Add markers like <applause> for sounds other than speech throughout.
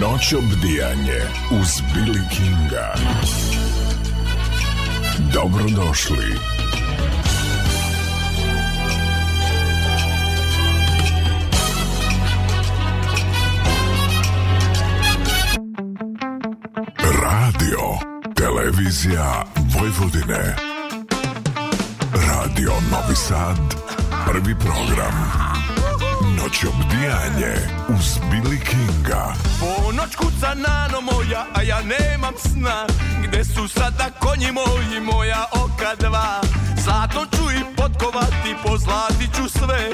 Noć obdijanje uz Billy Kinga. Dobrodošli. Radio, televizija Vojvodine. Radio Novi Sad, prvi program noćom dijanje uz Billy Kinga. Ponoć kuca nano moja, a ja nemam sna. Gde su sada konji moji, moja oka dva? Zlato ću i potkovati, pozlatit ću sve.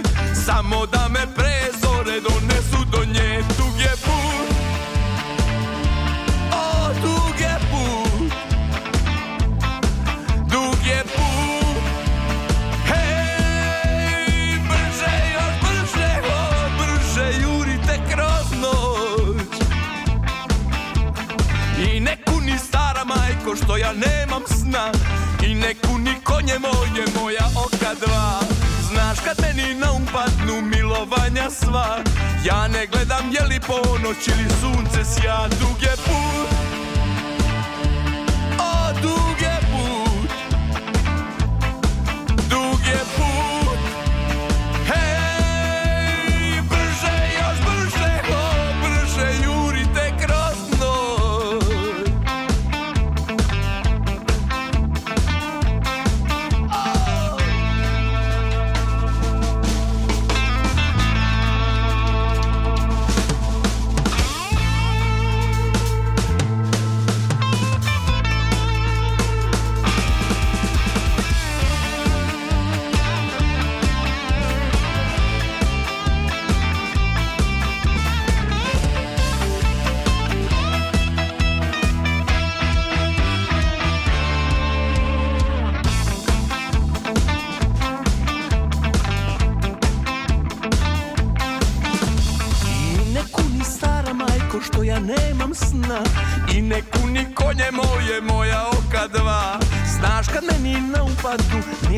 Samo da me prezore donesu do nje, tu je put tako što ja nemam sna I neku ni konje moje, moja oka dva Znaš kad meni na um padnu milovanja sva Ja ne gledam je li ponoć ili sunce sja Dug je put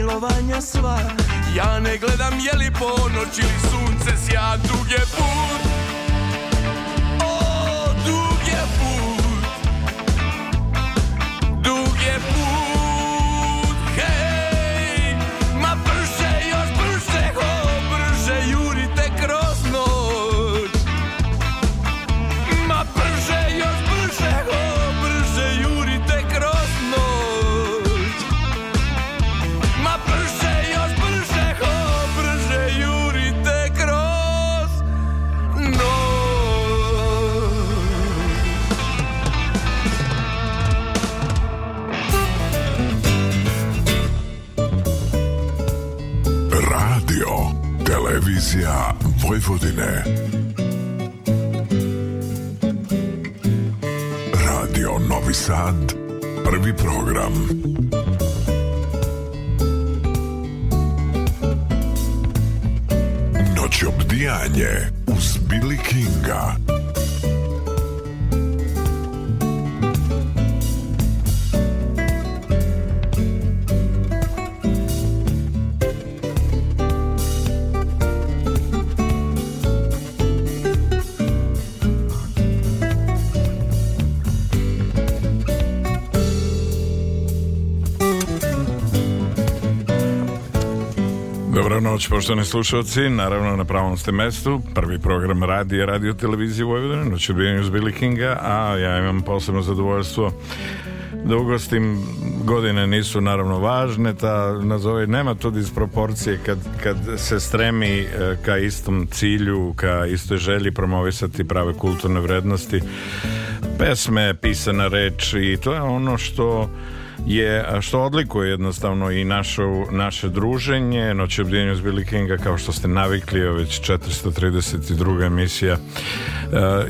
milovanja sva Ja ne gledam je li ponoć ili sunce sja druge put noć, poštovani slušalci, naravno na pravom ste mestu, prvi program radija, radio televizije Vojvodine, noć odbijenju uz Billy Kinga, a ja imam posebno zadovoljstvo da ugostim, godine nisu naravno važne, ta nazove, nema to disproporcije kad, kad se stremi e, ka istom cilju, ka istoj želji promovisati prave kulturne vrednosti, pesme, pisana reč i to je ono što je što odlikuje jednostavno i našo, naše druženje noće obdjenju s Billy Kinga kao što ste navikli je već 432. emisija e,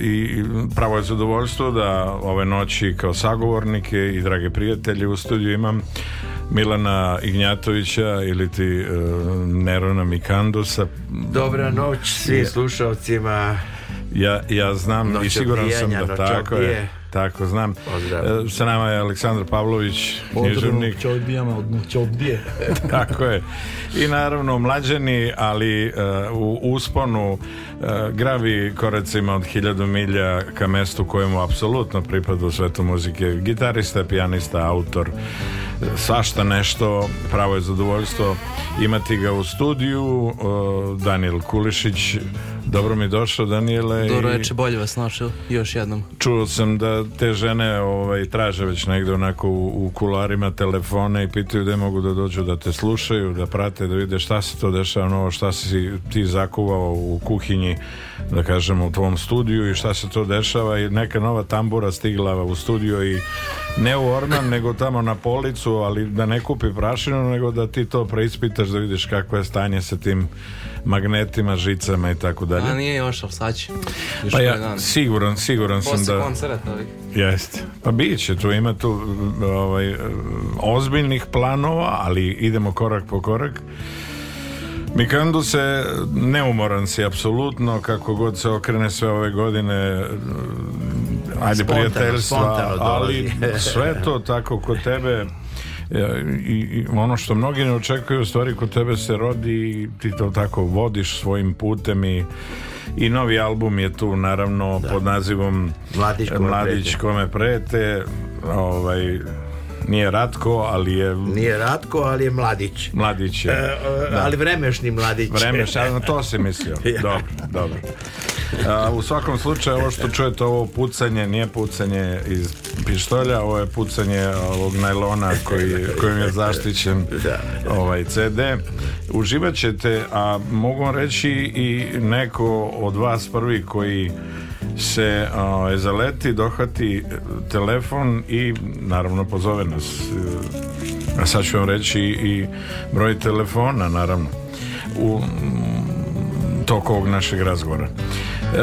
i pravo je zadovoljstvo da ove noći kao sagovornike i drage prijatelje u studiju imam Milana Ignjatovića ili ti e, Nerona Mikandusa Dobra noć svim slušalcima ja, ja znam noć i siguran sam da tako je Tako, znam. Pozdrav. E, sa nama je Aleksandar Pavlović, književnik. Pozdrav čobdije. <laughs> Tako je. I naravno mlađeni, ali uh, u usponu uh, gravi koracima od hiljadu milja ka mestu kojemu apsolutno pripada u svetu muzike. Gitarista, pijanista, autor, svašta nešto, pravo je zadovoljstvo imati ga u studiju. Uh, Daniel Kulišić, Dobro mi došao Daniele. Dobro reče, bolje vas našao, još jednom. Čuo sam da te žene ovaj, traže već negde onako u, u kularima telefone i pitaju da mogu da dođu da te slušaju, da prate, da vide šta se to dešava novo, šta si ti zakuvao u kuhinji, da kažem u tvom studiju i šta se to dešava i neka nova tambura stigla u studio i ne u orman, <laughs> nego tamo na policu, ali da ne kupi prašinu, nego da ti to preispitaš, da vidiš kako je stanje sa tim magnetima, žicama i tako dalje. A nije još, ali sad će. pa ja, siguran, siguran Poslije sam da... koncert ali... Jeste. Pa bit će tu, ima tu ovaj, ozbiljnih planova, ali idemo korak po korak. Mikandu se neumoran si apsolutno kako god se okrene sve ove godine ajde spontano, prijateljstva spontano ali sve to <laughs> tako kod tebe i ono što mnogi ne očekuju u stvari kod tebe se rodi ti to tako vodiš svojim putem i i novi album je tu naravno da. pod nazivom Mladić kome, Mladić kome prete ovaj nije Ratko, ali je... Nije Ratko, ali je Mladić. Mladić je. E, da. ali vremešni Mladić. Vremešni, na to se mislio. <laughs> ja. Dobro, dobro. A, u svakom slučaju, ovo što čujete, ovo pucanje nije pucanje iz pištolja, ovo je pucanje ovog najlona koji, kojim je zaštićen da, da, da. ovaj CD. Uživat ćete, a mogu vam reći i neko od vas prvi koji se o, ovaj, zaleti, dohvati telefon i naravno pozove nas. A sad ću vam reći i broj telefona naravno u toku ovog našeg razgovora. E,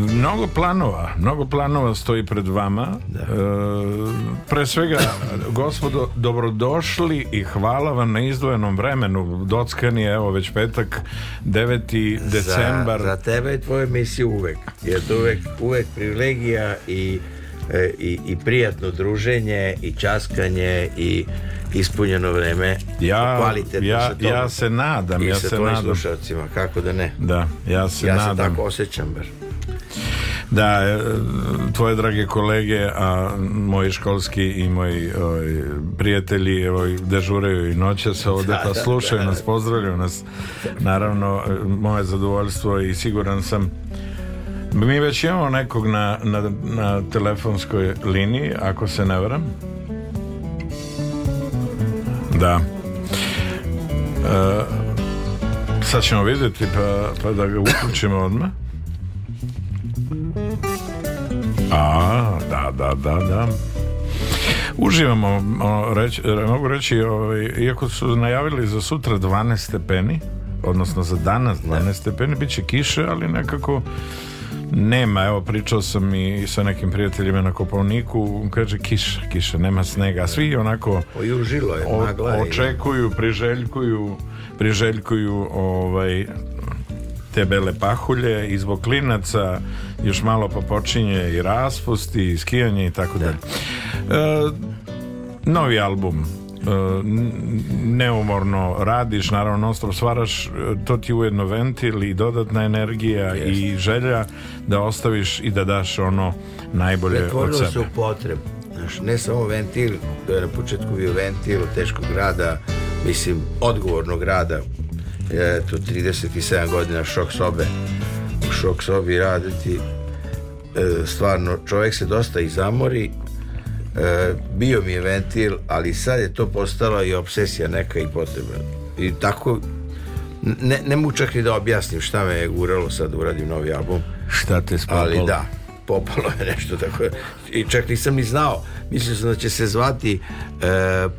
mnogo planova, mnogo planova stoji pred vama. Da. E, pre svega, gospodo, dobrodošli i hvala vam na izdvojenom vremenu. Dockan je, evo, već petak, 9. decembar. Za, za tebe i tvoju misiju uvek. Jer uvek, uvek privilegija i E, i, i prijatno druženje i časkanje i ispunjeno vreme ja, kvalitetno ja, sa ja se nadam i ja sa se tvojim nadam. slušalcima, kako da ne da, ja se ja nadam. se tako osjećam bar da, e, tvoje drage kolege, a moji školski i moji oj, ovaj, prijatelji evo, dežuraju i noće se ovdje da, pa da, da. slušaju nas, pozdravljaju nas. Naravno, e, moje zadovoljstvo i siguran sam Mi već imamo nekog na, na, na telefonskoj liniji, ako se ne varam. Da. E, sad ćemo vidjeti pa, pa da ga uključimo odmah. A, da, da, da, da. Uživamo, o, reći, mogu reći, o, ovaj, iako su najavili za sutra 12 stepeni, odnosno za danas 12 stepeni, bit će kiše, ali nekako Nema, evo pričao sam i sa nekim prijateljima na Kopovniku, kaže kiša, kiša, nema snega, svi onako Ojužilo je, magla magla očekuju, priželjkuju, priželjkuju ovaj te bele pahulje i zbog klinaca još malo pa počinje i raspust i skijanje i tako da. dalje. E, novi album E, neumorno radiš, naravno non stop stvaraš, e, to ti ujedno ventil i dodatna energija yes. i želja da ostaviš i da daš ono najbolje Pretvorilo od sebe. se u potrebu. Znaš, ne samo ventil, to je na početku bio ventil teškog rada, mislim, odgovornog rada. Ja, tu 37 godina šok sobe. U šok sobi raditi, e, stvarno, čovjek se dosta i zamori, E, bio mi je ventil, ali sad je to postala i obsesija neka i potrebna. I tako, ne, ne mogu čak i da objasnim šta me je guralo sad da uradim novi album. Šta te spopalo? Ali da, popalo je nešto tako. I čak nisam ni znao. Mislio sam da će se zvati e,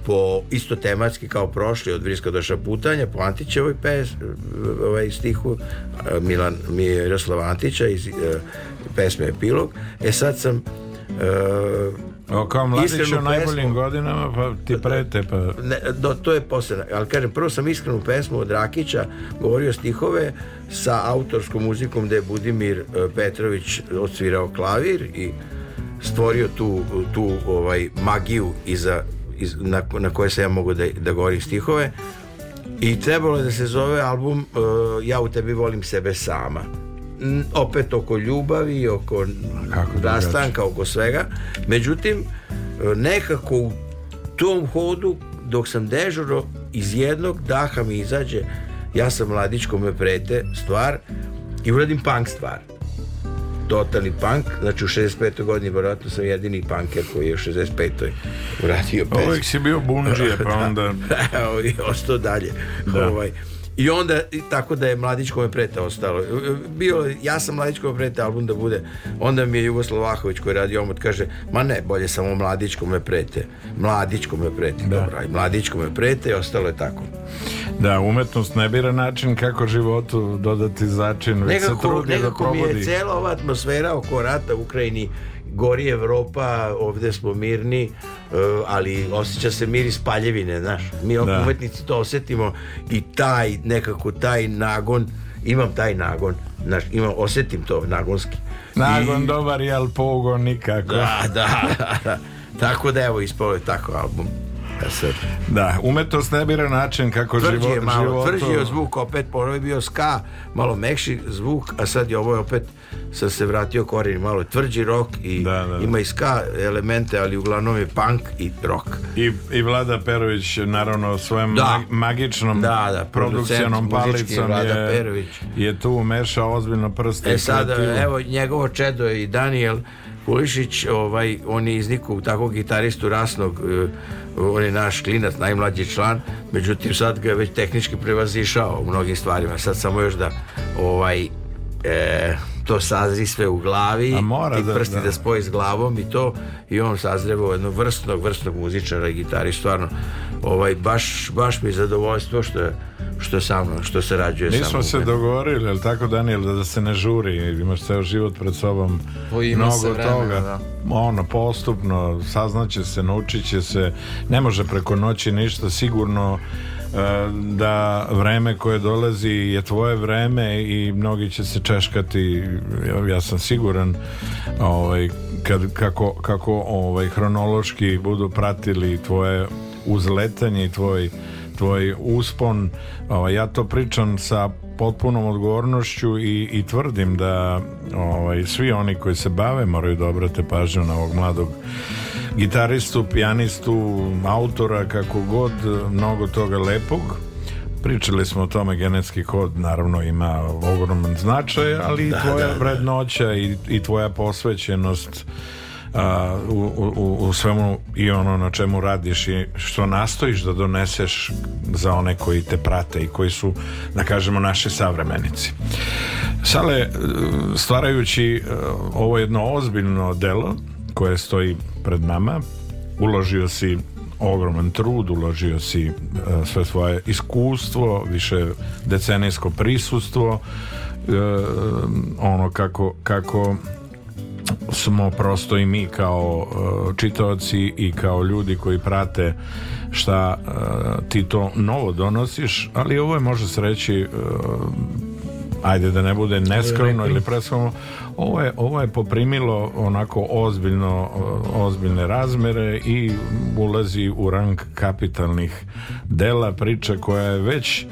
po isto tematski kao prošli od Vriska do Šaputanja, po Antićevoj pes, ovaj stihu e, Milan Miroslava Antića iz e, pesme Epilog. E sad sam e, O, kao mladić u najboljim godinama, pa ti da, da. prete, pa... Ne, do, to je posebno. Ali kažem, prvo sam iskrenu pesmu od Rakića, govorio stihove sa autorskom muzikom gde je Budimir e, Petrović odsvirao klavir i stvorio tu, tu ovaj, magiju iza, iz, na, na koje se ja mogu da, da govorim stihove. I trebalo je da se zove album uh, Ja u tebi volim sebe sama opet oko ljubavi, oko Kako rastanka, oko svega. Međutim, nekako u tom hodu, dok sam dežuro, iz jednog daha mi izađe, ja sam mladičko me prete stvar i uradim punk stvar. Totalni punk, znači u 65. godini vjerojatno sam jedini punker koji je u 65. uradio pesmu. Uvijek si bio bunđije, pa <laughs> da. onda... <laughs> ovaj, ostao dalje. Da. Ovaj, I onda, i tako da je Mladić kome prete ostalo. E, bio, ja sam Mladić kome prete album da bude. Onda mi je Jugoslavaković koji radi omot kaže, ma ne, bolje samo Mladić kome prete. Mladić kome prete, da. dobro. I Mladić kome prete i ostalo je tako. Da, umetnost ne bira način kako životu dodati začin, već nekako, se trudi da provodi. Nekako mi je cijela ova atmosfera oko rata u Ukrajini gori Evropa, ovde smo mirni, e, ali osjeća se mir iz paljevine, znaš. Mi da. umetnici to osetimo i taj, nekako taj nagon, imam taj nagon, znaš, imam, osetim to nagonski. Nagon I... dobar je, ali pogon nikako. Da, da, da. Tako da evo, ispao je tako album. E sad. Da, umetnost ne bira način kako tvrđi život, je malo, Tvrđi je zvuk, opet ponovi bio ska, malo mekši zvuk, a sad je ovo je opet sam se vratio korenima, malo tvrđi rok i da, da, da. ima i ska elemente, ali uglavnom je punk i rock. I, i Vlada Perović, naravno, svojom da. magičnom da, da, produkcionom palicom Vlada je, Perović. je tu umešao ozbiljno prst E sad, evo, njegovo čedo je i Daniel Kulišić, ovaj, on je iz nikog takvog gitaristu rasnog, eh, on je naš klinac, najmlađi član, međutim sad ga je već tehnički prevazišao u mnogim stvarima, sad samo još da ovaj... E, to sazri sve u glavi A mora ti da, prsti da, da spoji s glavom i to i on sazrevao jednog vrstnog vrstnog muzičara i gitari stvarno ovaj, baš, baš mi zadovoljstvo što je što sa mnom, što se rađuje sa mnom. Nismo se dogovorili, jel tako Daniel, da, da se ne žuri, imaš ceo život pred sobom mnogo vremena, toga. Da. Ono, postupno, saznaće se, naučit se, ne može preko noći ništa, sigurno E, da vreme koje dolazi je tvoje vreme i mnogi će se češkati ja sam siguran ovaj, kad, kako, kako ovaj, hronološki budu pratili tvoje uzletanje i tvoj, tvoj uspon ovaj, ja to pričam sa potpunom odgovornošću i, i tvrdim da ovaj, svi oni koji se bave moraju da obrate pažnju na ovog mladog gitaristu, pijanistu, autora, kako god, mnogo toga lepog. Pričali smo o tome, genetski kod naravno ima ogroman značaj, ali da, i tvoja da, da, vrednoća I, i tvoja posvećenost a, u, u, u svemu i ono na čemu radiš i što nastojiš da doneseš za one koji te prate i koji su, da kažemo, naši savremenici. Sale, stvarajući e, ovo jedno ozbiljno delo, koje stoji pred nama uložio si ogroman trud, uložio si e, sve svoje iskustvo, više decenijsko prisustvo, e, ono kako, kako smo prosto i mi kao e, čitaoci i kao ljudi koji prate šta ti to novo donosiš, ali ovo je može se reći ajde da ne bude neskromno ili preskromno, ovo je, ovo je poprimilo onako ozbiljno, ozbiljne razmere i ulazi u rang kapitalnih dela priče koja je već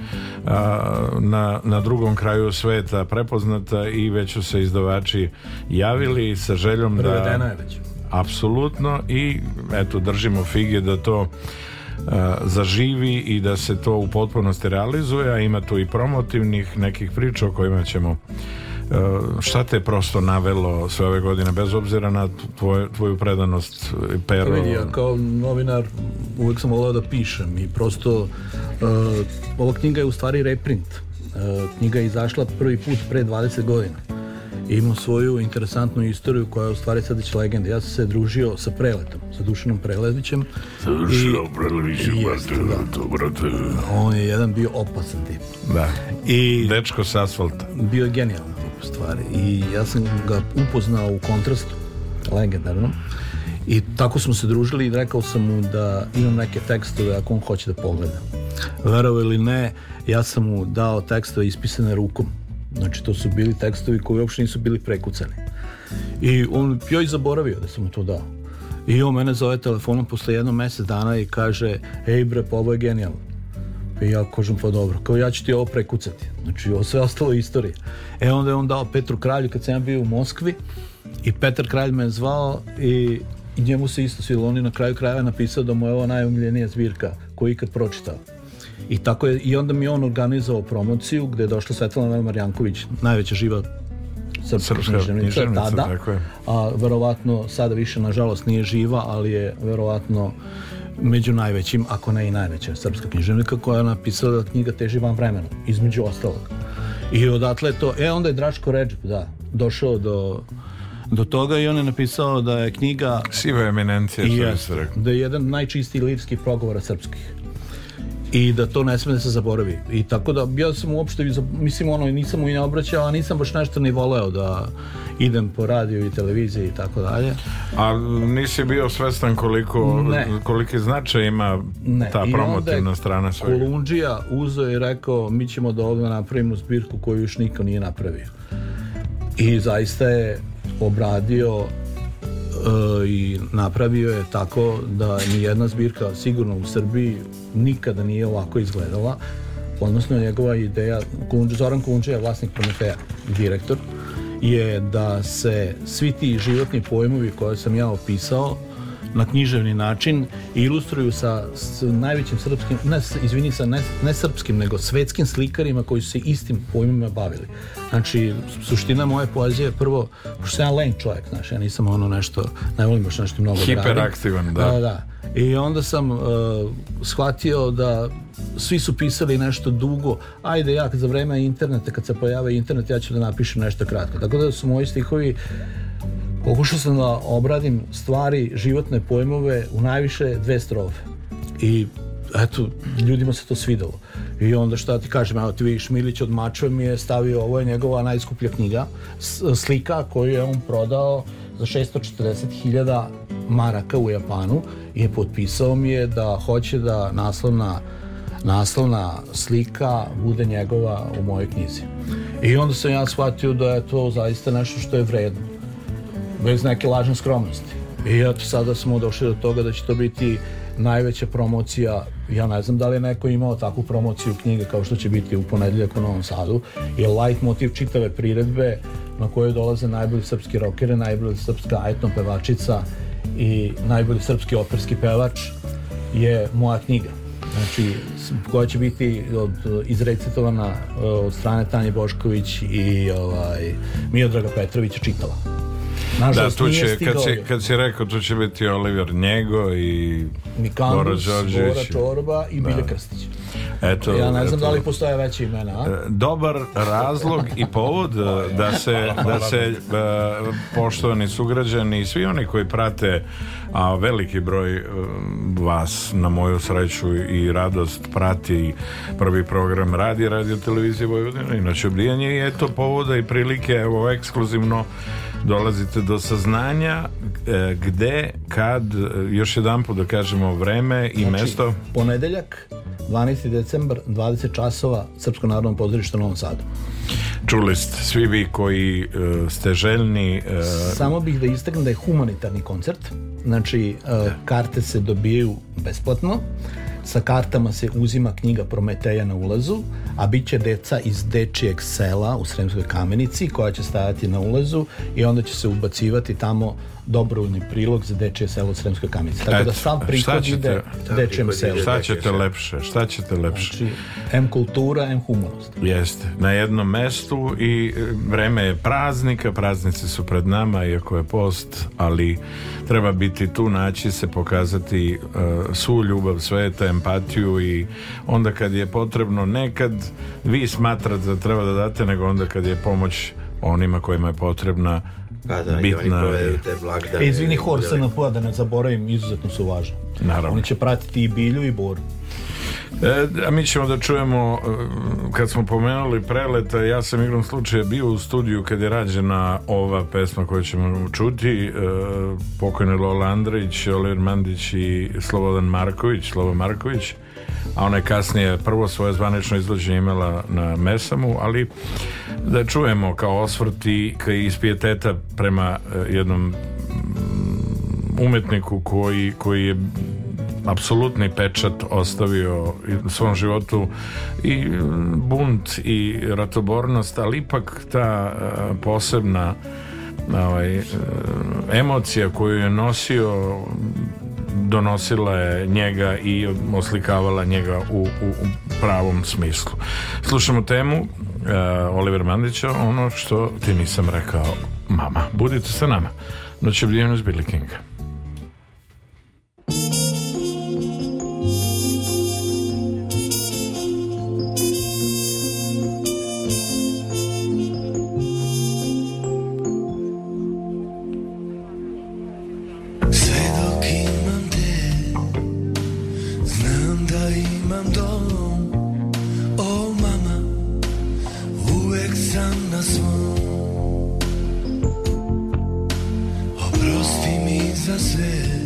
a, na, na drugom kraju sveta prepoznata i već su se izdavači javili sa željom Prevedena da... Prevedena je već. Apsolutno i eto držimo fige da to E, zaživi i da se to u potpunosti realizuje, a ima tu i promotivnih nekih priča o kojima ćemo e, šta te prosto navelo sve ove godine, bez obzira na tvoj, tvoju predanost e, pero? Vidi, ja kao novinar uvek sam volao da pišem i prosto uh, ova knjiga je u stvari reprint. Uh, knjiga je izašla prvi put pre 20 godina imao svoju interesantnu istoriju koja je u stvari sad već legenda. Ja sam se družio sa Preletom, sa Dušanom Prelevićem. Sa Dušanom Prelevićem, da. brate. On je jedan bio opasan tip. Da. I Dečko sa asfalta. Bio je genijalan tip u stvari. I ja sam ga upoznao u kontrastu, legendarno. I tako smo se družili i rekao sam mu da imam neke tekstove ako on hoće da pogleda. Verovo ili ne, ja sam mu dao tekstove ispisane rukom Znači, to su bili tekstovi koji uopšte nisu bili prekucani. I on, joj i zaboravio da sam mu to dao. I on mene zove telefonom posle jedno mesec dana i kaže, ej bre, pa ovo je genijalno. I ja kažem, pa dobro, kao ja ću ti ovo prekucati. Znači, ovo sve ostalo je istorija. E onda je on dao Petru Kralju kad sam ja bio u Moskvi i Petar Kralj me je zvao i i njemu se isto silo, on je na kraju krajeva napisao da mu je ovo najumiljenija zbirka koju ikad pročitao. I tako je, i onda mi on organizovao promociju gde je došla Svetlana Marjanković, najveća živa srpska književnica tada. Tako je. A, verovatno, sada više, nažalost, nije živa, ali je verovatno među najvećim, ako ne i najveća srpska književnika koja je napisala da knjiga teži van vremena, između ostalog. I odatle je to, e onda je Draško Ređep, da, došao do do toga i on je napisao da je knjiga Siva eminencija, što bi Da je jedan najčistiji livski progovora srpskih i da to ne sme da se zaboravi. I tako da ja sam uopšte mislim ono nisam mu i ne obraćao, a nisam baš nešto ni voleo da idem po radiju i televiziji i tako dalje. A nisi bio svestan koliko ne. koliki značaj ima ne. ta promotivna strana svega. Kolundžija uzeo i rekao mi ćemo da ovdje napravimo zbirku koju još niko nije napravio. I zaista je obradio E, i napravio je tako da ni jedna zbirka sigurno u Srbiji nikada nije ovako izgledala odnosno njegova ideja Zoran Kunče je vlasnik Prometeja direktor je da se svi ti životni pojmovi koje sam ja opisao na književni način ilustruju sa, s najvećim srpskim, ne, izvini, sa ne, ne srpskim, nego svetskim slikarima koji su se istim pojmima bavili. Znači, suština moje poezije je prvo, pošto sam ja len čovjek, znaš, ja nisam ono nešto, ne volim još nešto mnogo da Hiperaktivan, da. Da, da. I onda sam uh, shvatio da svi su pisali nešto dugo, ajde ja za vreme interneta, kad se pojave internet, ja ću da napišem nešto kratko. Tako da su moji stihovi Pokušao sam da obradim stvari, životne pojmove u najviše dve strofe. I eto, ljudima se to svidalo. I onda šta ti kažem, evo ti vidiš, Milić od Mačve mi je stavio, ovo je njegova najskuplja knjiga, slika koju je on prodao za 640.000 maraka u Japanu i potpisao mi je da hoće da naslovna naslovna slika bude njegova u mojoj knjizi. I onda sam ja shvatio da je to zaista nešto što je vredno bez neke lažne skromnosti. I eto, sada smo došli do toga da će to biti najveća promocija, ja ne znam da li je neko imao takvu promociju knjige kao što će biti u ponedeljak u Novom Sadu, je light motiv čitave priredbe na kojoj dolaze najbolji srpski rokere, najbolji srpska etno pevačica i najbolji srpski operski pevač je moja knjiga. Znači, koja će biti od, izrecitovana e, od strane Tanje Bošković i ovaj, Miodraga Petrovića čitala. Nažalost, da, tu će, kad si, kad si rekao, tu će biti Oliver Njego i Mikandus, Bora Đorđević. Čorba i da. Bilje Krstić. Eto, ja ne znam eto. da li postoje veće imena. A? E, dobar razlog i povod e, da se, da se e, poštovani sugrađani i svi oni koji prate a veliki broj vas na moju sreću i radost prati prvi program radi radio televizije Vojvodina inače obrijanje je to povoda i prilike evo ekskluzivno dolazite do saznanja e, gde, kad, još jedan put da kažemo vreme i znači, mesto. ponedeljak, 12. decembar, 20 časova, Srpsko narodno pozorište u Novom Sadu. Čuli ste, svi vi koji uh, ste željni... Uh... Samo bih da istaknem da je humanitarni koncert, znači uh, karte se dobijaju besplatno, Sa kartama se uzima knjiga Prometeja na ulazu, a bit će deca iz dečijeg sela u Sremskoj kamenici koja će stajati na ulazu i onda će se ubacivati tamo dobrovoljni prilog za dečje selo Sremska kamenica. Tako da sam prihod ide dečijem selu. Šta ćete lepše? Šta ćete lepše? Znači, M kultura, M humanost. Jeste, na jednom mestu i e, vreme je praznika, praznici su pred nama, iako je post, ali treba biti tu, naći se, pokazati uh, svu ljubav sveta, empatiju i onda kad je potrebno, nekad vi smatrate da treba da date, nego onda kad je pomoć onima kojima je potrebna Pa da, bitna. I te blagdane. E, izvini, hor SNP-a da ne zaboravim, izuzetno su važni. Naravno. Oni će pratiti i bilju i boru. E, a mi ćemo da čujemo e, kad smo pomenuli preleta ja sam igrom slučaja bio u studiju kad je rađena ova pesma koju ćemo čuti e, pokojni Lola Andrić, Olir Mandić i Slobodan Marković Slobo Marković a ona je kasnije prvo svoje zvanično izvođenje imala na Mesamu, ali da čujemo kao osvrt i iz pijeteta prema eh, jednom mm, umetniku koji, koji je apsolutni pečat ostavio u svom životu i mm, bunt i ratobornost, ali ipak ta eh, posebna ovaj, eh, emocija koju je nosio donosila je njega i oslikavala njega u, u, u pravom smislu. Slušamo temu uh, Oliver Mandića, ono što ti nisam rekao mama. Budite sa nama. Noć je Billy Kinga. na Oprosti mi za sve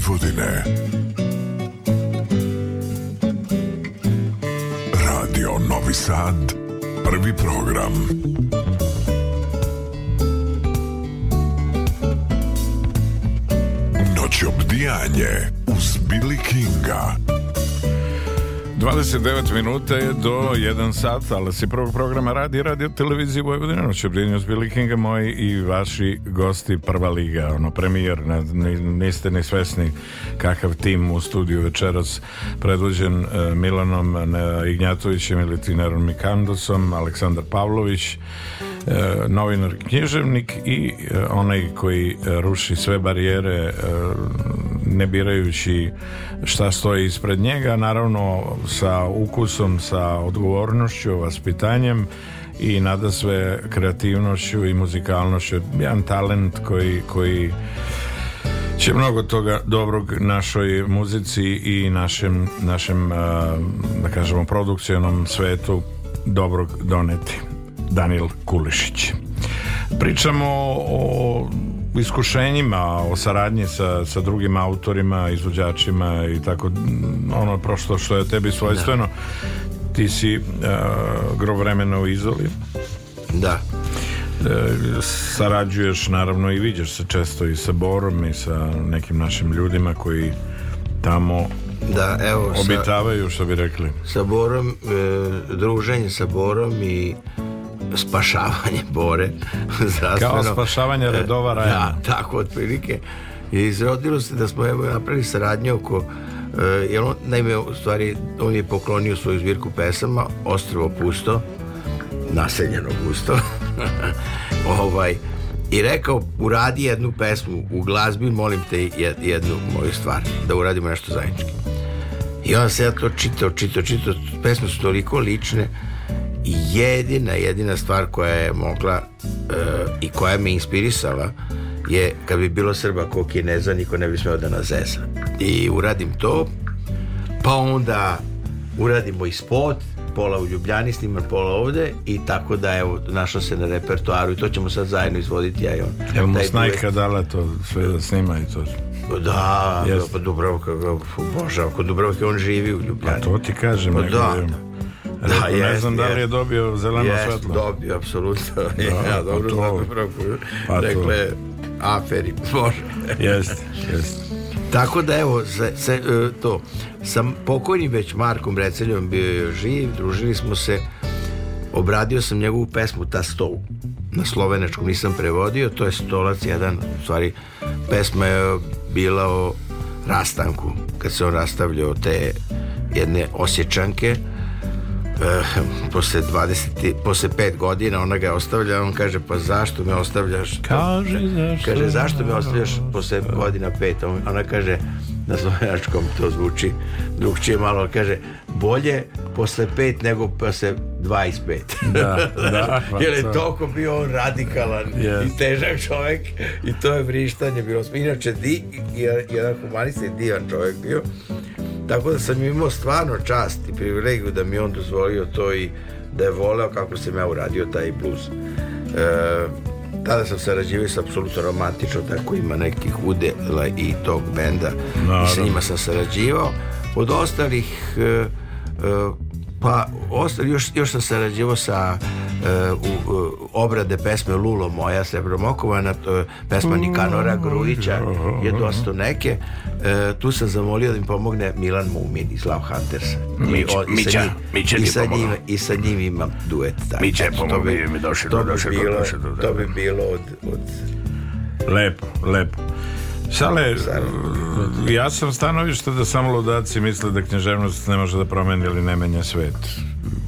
for dinner. 29 minuta je do 1 sat, ali si prvog programa radi, radio televiziji Vojvodina, noće brinju Billy moji i vaši gosti prva liga, ono premijer, niste ni svesni kakav tim u studiju večeras predvođen e, Milanom e, Ignjatovićem ili Tinerom Mikandosom, Aleksandar Pavlović, E, novinar književnik i e, onaj koji e, ruši sve barijere ne birajući šta stoji ispred njega naravno sa ukusom sa odgovornošću, vaspitanjem i nada sve kreativnošću i muzikalnošću jedan talent koji, koji će mnogo toga dobrog našoj muzici i našem, našem da kažemo produkcionom svetu dobrog doneti Danil Kulišić. Pričamo o iskušenjima, o saradnji sa, sa drugim autorima, izvođačima i tako ono prošlo što je tebi svojstveno. Da. Ti si uh, gro vremena u izoli. Da. Uh, sarađuješ naravno i viđaš se često i sa Borom i sa nekim našim ljudima koji tamo da, evo, obitavaju sa, što bi rekli. Sa Borom, e, druženje sa Borom i spašavanje bore <laughs> zdravstveno. Kao spašavanje e, redova raja. Da, tako otprilike. I izrodilo se da smo evo napravili saradnju oko e, jer on, naime, u stvari, on je poklonio svoju zbirku pesama Ostrovo pusto, naseljeno pusto, <laughs> ovaj, i rekao, uradi jednu pesmu u glazbi, molim te jednu moju stvar, da uradimo nešto zajednički. I onda se ja to čitao, čitao, čitao, pesme su toliko lične, jedina, jedina stvar koja je mogla uh, i koja me inspirisala je kad bi bilo Srba ko Kineza niko ne bi smeo da nas zesa. I uradim to, pa onda uradimo i spot, pola u Ljubljani snimam, pola ovde i tako da evo našao se na repertoaru i to ćemo sad zajedno izvoditi ja i on. Evo mu snajka dala to sve da snima i to? Da, pa Dubravka, bože, ako Dubravka on živi u Ljubljani. Pa to ti kažem. Pa da, da. Da, ne jest, znam da li je dobio zeleno jest, svetlo. dobio, apsolutno. <laughs> Da, ja pa dobro znam pa Dakle, aferi, <laughs> može. Jeste, jeste. Tako da evo, se, se, e, to, sam pokojnim već Markom Receljom bio je živ, družili smo se, obradio sam njegovu pesmu Ta stol. Na slovenečkom nisam prevodio, to je stolac jedan, u stvari pesma je bila o rastanku, kad se on rastavljao te jedne osjećanke, Eh, posle 20, posle 5 godina ona ga ostavlja, on kaže pa zašto me ostavljaš? Kaže zašto? Kaže zašto me ostavljaš posle godina 5? Ona kaže na slovenačkom to zvuči drugčije malo, kaže bolje posle 5 nego posle 25. Da, da. <laughs> Jer je da. toliko bio on radikalan yes. i težak čovjek i to je vrištanje bilo. Inače, di, jedan humanist je divan čovjek bio Tako da sam imao stvarno čast i privilegiju da mi on dozvolio to i da je voleo kako sam ja uradio taj blues. E, tada sam sarađivao sa apsolutno romantično, tako ima nekih udela i tog benda Naravno. i sa njima sam sarađivao. Od ostalih, e, e, pa ostalih, još, još sam sarađivao sa Eh, u, u, obrade pesme Lulo moja Srebromokovana, to pesma mm. Nikanora Grujića je dosta neke. E, tu sam zamolio da mi pomogne Milan Mumin iz Love Hunters. Mi, i, sa Mića i, sa njim, I sa njim imam duet. Taj. Da. Mića je pomogao, mi je došao. To, bi bilo, to bi bilo od... od... Lepo, lepo. Sale, ja sam stanovišta da samo ludaci misle da knježevnost ne može da promeni ili ne menja svet.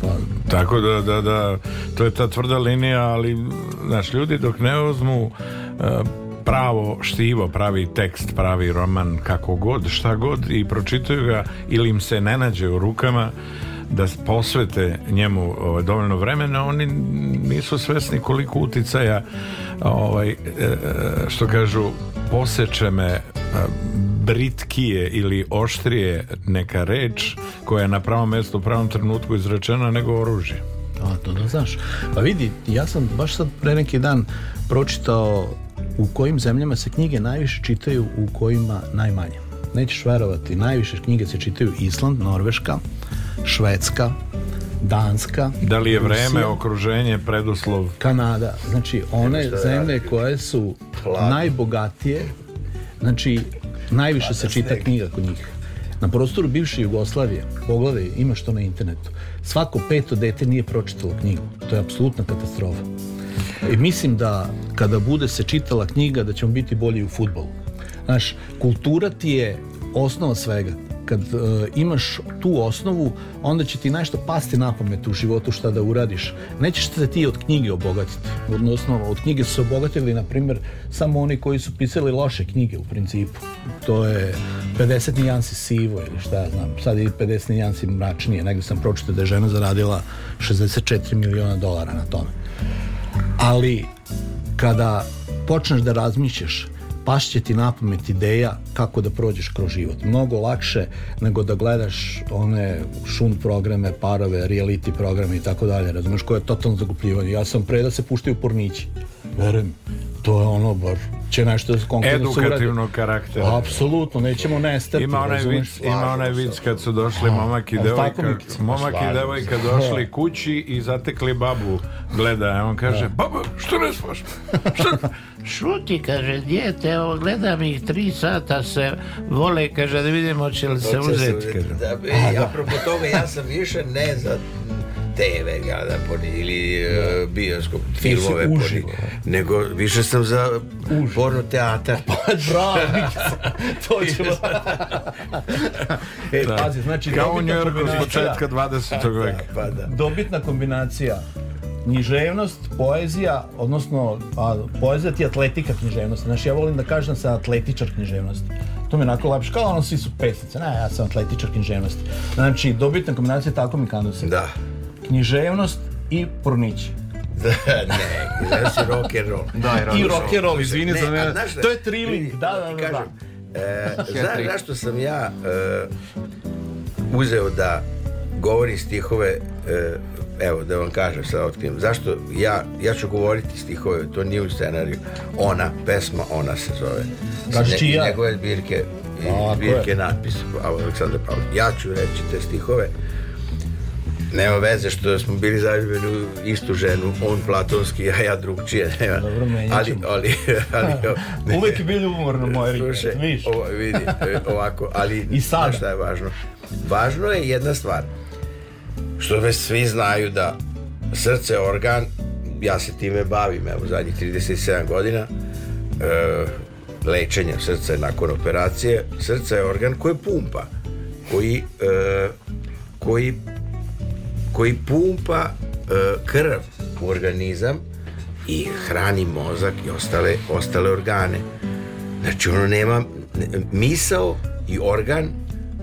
Pa, Tako da, da, da, to je ta tvrda linija, ali, znaš, ljudi dok ne uzmu e, pravo štivo, pravi tekst, pravi roman, kako god, šta god i pročitaju ga ili im se ne nađe u rukama, da posvete njemu ovaj, dovoljno vremena, oni nisu svesni koliko uticaja ovaj, e, e, što kažu poseče me e, britkije ili oštrije neka reč koja je na pravom mestu u pravom trenutku izrečena nego oružje. A, to da znaš. Pa vidi, ja sam baš sad pre neki dan pročitao u kojim zemljama se knjige najviše čitaju, u kojima najmanje. Nećeš verovati, najviše knjige se čitaju Island, Norveška, Švedska, Danska. Da li je vreme, Rusija, okruženje, preduslov? Kanada. Znači, one zemlje raditi. koje su Hladno. najbogatije, znači, najviše Hladno se čita sneg. knjiga kod njih. Na prostoru bivše Jugoslavije, pogledaj, ima što na internetu, svako peto dete nije pročitalo knjigu. To je apsolutna katastrofa. I mislim da kada bude se čitala knjiga da ćemo biti bolji u futbolu. Znaš, kultura ti je osnova svega kad uh, imaš tu osnovu, onda će ti nešto pasti na pamet u životu šta da uradiš. Nećeš se ti od knjige obogatiti. Odnosno, od knjige su se obogatili, na primjer, samo oni koji su pisali loše knjige u principu. To je 50 nijansi sivo ili šta ja znam. Sad je 50 nijansi mračnije. Negdje sam pročitao da je žena zaradila 64 miliona dolara na tome. Ali, kada počneš da razmišljaš, pašće ti na ideja kako da prođeš kroz život. Mnogo lakše nego da gledaš one šun programe, parove, reality programe i tako dalje, razumeš, koje je totalno zagupljivanje. Ja sam pre da se puštaju pornići verujem, to je ono baš će nešto konkretno edukativnog karaktera. Apsolutno, nećemo nestati. Ima onaj vic, ima onaj vic kad su došli momak i devojka, momak i pa devojka došli kući i zatekli babu. Gleda, on kaže: da. "Baba, što ne spaš?" Šta? <laughs> Šuti, kaže dijete, evo gledam ih tri sata se vole, kaže da vidimo će li se uzeti. Da, da, a, da. Apropo toga, ja sam više ne za TV gledam po ili da. E, bioskop filmove po nego više sam za Uživo. porno teatar. Pa bravo. <laughs> to ćemo. <laughs> e, da. pazi, znači kao New York od početka 20. Da, veka. Pa da. Dobitna kombinacija književnost, poezija, odnosno a, poezija ti atletika književnost. Znači ja volim da kažem da sam atletičar književnosti. To mi je onako lepše, kao ono svi su pesnice, ne, ja sam atletičar književnosti. Znači, dobitna kombinacija tako mi se. Da književnost i pornići. <laughs> ne, si znači rock and roll. Da, I rock and roll, izvini za mene. To je triling, da, da, da. da, da. E, znaš zašto sam ja e, uzeo da govorim stihove e, evo da vam kažem sad otkrijem zašto ja, ja ću govoriti stihove to nije u scenariju ona pesma ona se zove znači ne, njegove zbirke i zbirke natpisa Aleksandra Pavla ja ću reći te stihove Nema veze što smo bili zaljubljeni u istu ženu, on platonski, a ja drugčije. Nema. Dobro, ali, ali, <laughs> ali, da. ne, Uvijek je bilo umorno, moje rike, viš. Ovo, vidi, e, ovako, ali I sada. šta je važno? Važno je jedna stvar, što već svi znaju da srce organ, ja se time bavim, evo, zadnjih 37 godina, e, lečenjem srca nakon operacije, srce je organ koji pumpa, koji, e, koji koji pumpa e, krv u organizam i hrani mozak i ostale, ostale organe. Znači ono nema misao i organ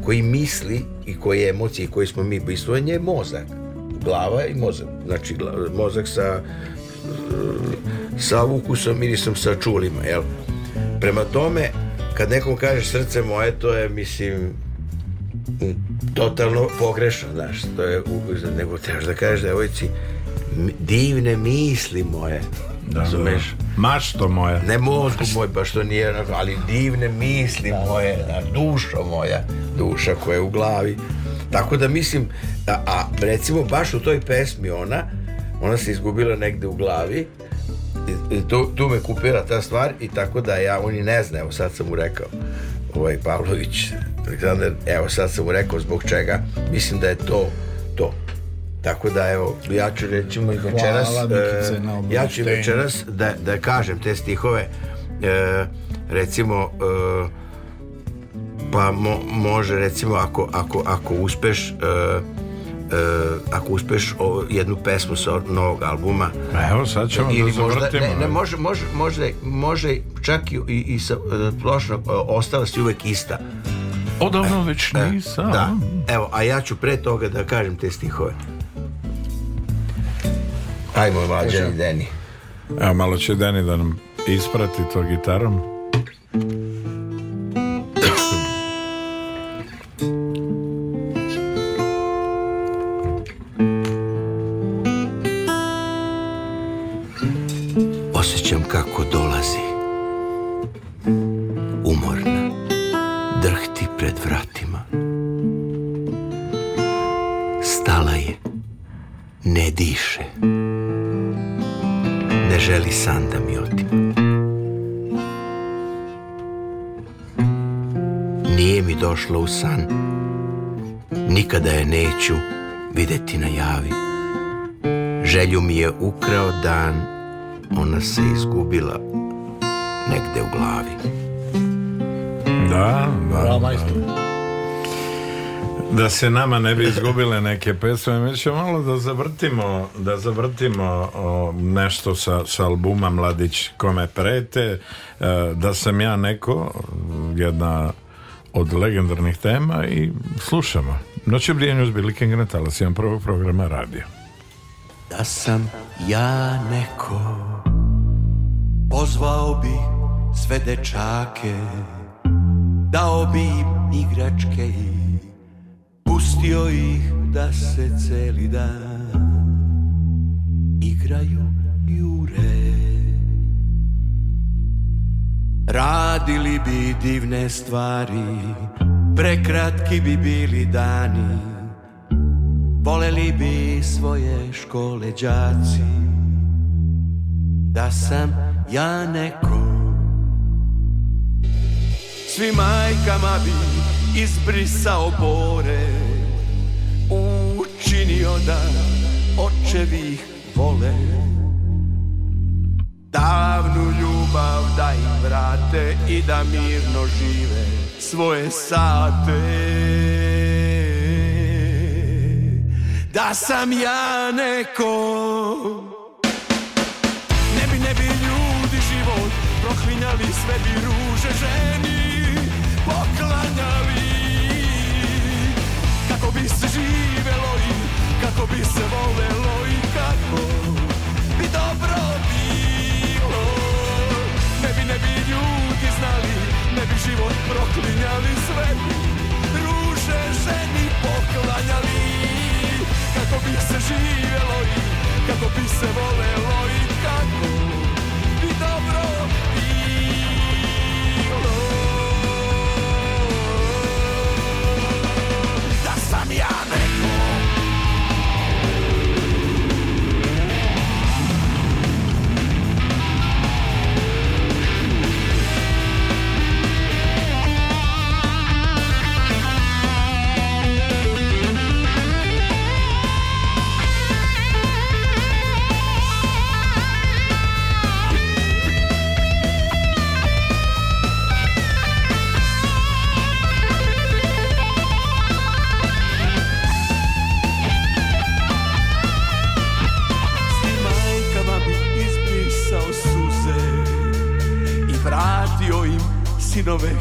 koji misli i koje emocije koje smo mi bistvojen je mozak. Glava i mozak. Znači mozak sa sa ukusom, sam sa čulima. Jel? Prema tome, kad nekom kaže srce moje, to je, mislim, totalno pogrešno, znaš, to je, nego trebaš da kažeš devojci, divne misli moje, da, razumeš? Da, da. Mašto moje. Ne mozgu Mašto. moj, pa što nije, ali divne misli da, moje, da, dušo moja, duša koja je u glavi. Tako da mislim, a, a recimo baš u toj pesmi ona, ona se izgubila negde u glavi, tu, tu me kupira ta stvar i tako da ja, on i ne zna, evo sad sam mu rekao ovaj Pavlović Aleksandar, evo sad sam mu rekao zbog čega, mislim da je to to. Tako da evo, ja ću recimo i večeras, e, ja ću večeras da, da kažem te stihove, e, recimo, e, pa mo, može recimo ako, ako, ako uspeš, e, e, ako uspeš o, jednu pesmu sa novog albuma pa evo sad ćemo da ili da možda, ne, ne, može, može, može, može čak i, i sa e, plošnog e, ostala si uvek ista odavno e, već e, nisam da, evo, a ja ću pre toga da kažem te stihove ajmo mlađeni Deni evo malo će Deni da nam isprati to gitarom u san. Nikada je neću videti na javi. Želju mi je ukrao dan, ona se izgubila negde u glavi. Da, da. da, majstor. Da se nama ne bi izgubile neke pesme, mi ćemo malo da zavrtimo, da zavrtimo o, nešto sa, sa albuma Mladić kome prete, e, da sam ja neko, jedna od legendarnih tema i slušamo. Noć je brijenju uz Billy Natalas, jedan prvog programa radio. Da sam ja neko Pozvao bi sve dečake Dao bi im igračke i Pustio ih da se celi dan Igraju jure Radili bi divne stvari Prekratki bi bili dani Voleli bi svoje škole đaci Da sam ja neko Svi majkama bi izbrisao bore Učinio da očevih vole Davnu ljubav da im vrate i da mirno žive svoje sate Da sam ja neko Ne bi, ne bi ljudi život proklinjali sve bi ruže ženi Poklanjali Kako bi se živelo i kako bi se volelo bi život proklinjali sve Ruže ženi poklanjali Kako bi se živjelo i kako bi se volelo i kako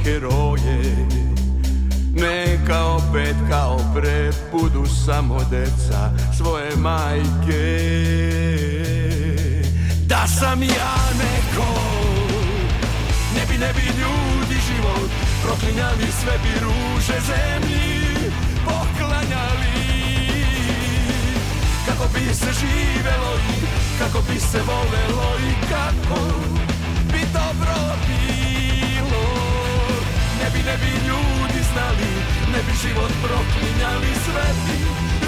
heroje Neka opet kao pre budu samo deca svoje majke Da sam ja neko Ne bi, ne bi ljudi život Proklinjali sve bi ruže zemlji Poklanjali Kako bi se živelo i Kako bi se volelo i Kako bi dobro bilo bi, ne bi ljudi znali, ne bi život proklinjali bi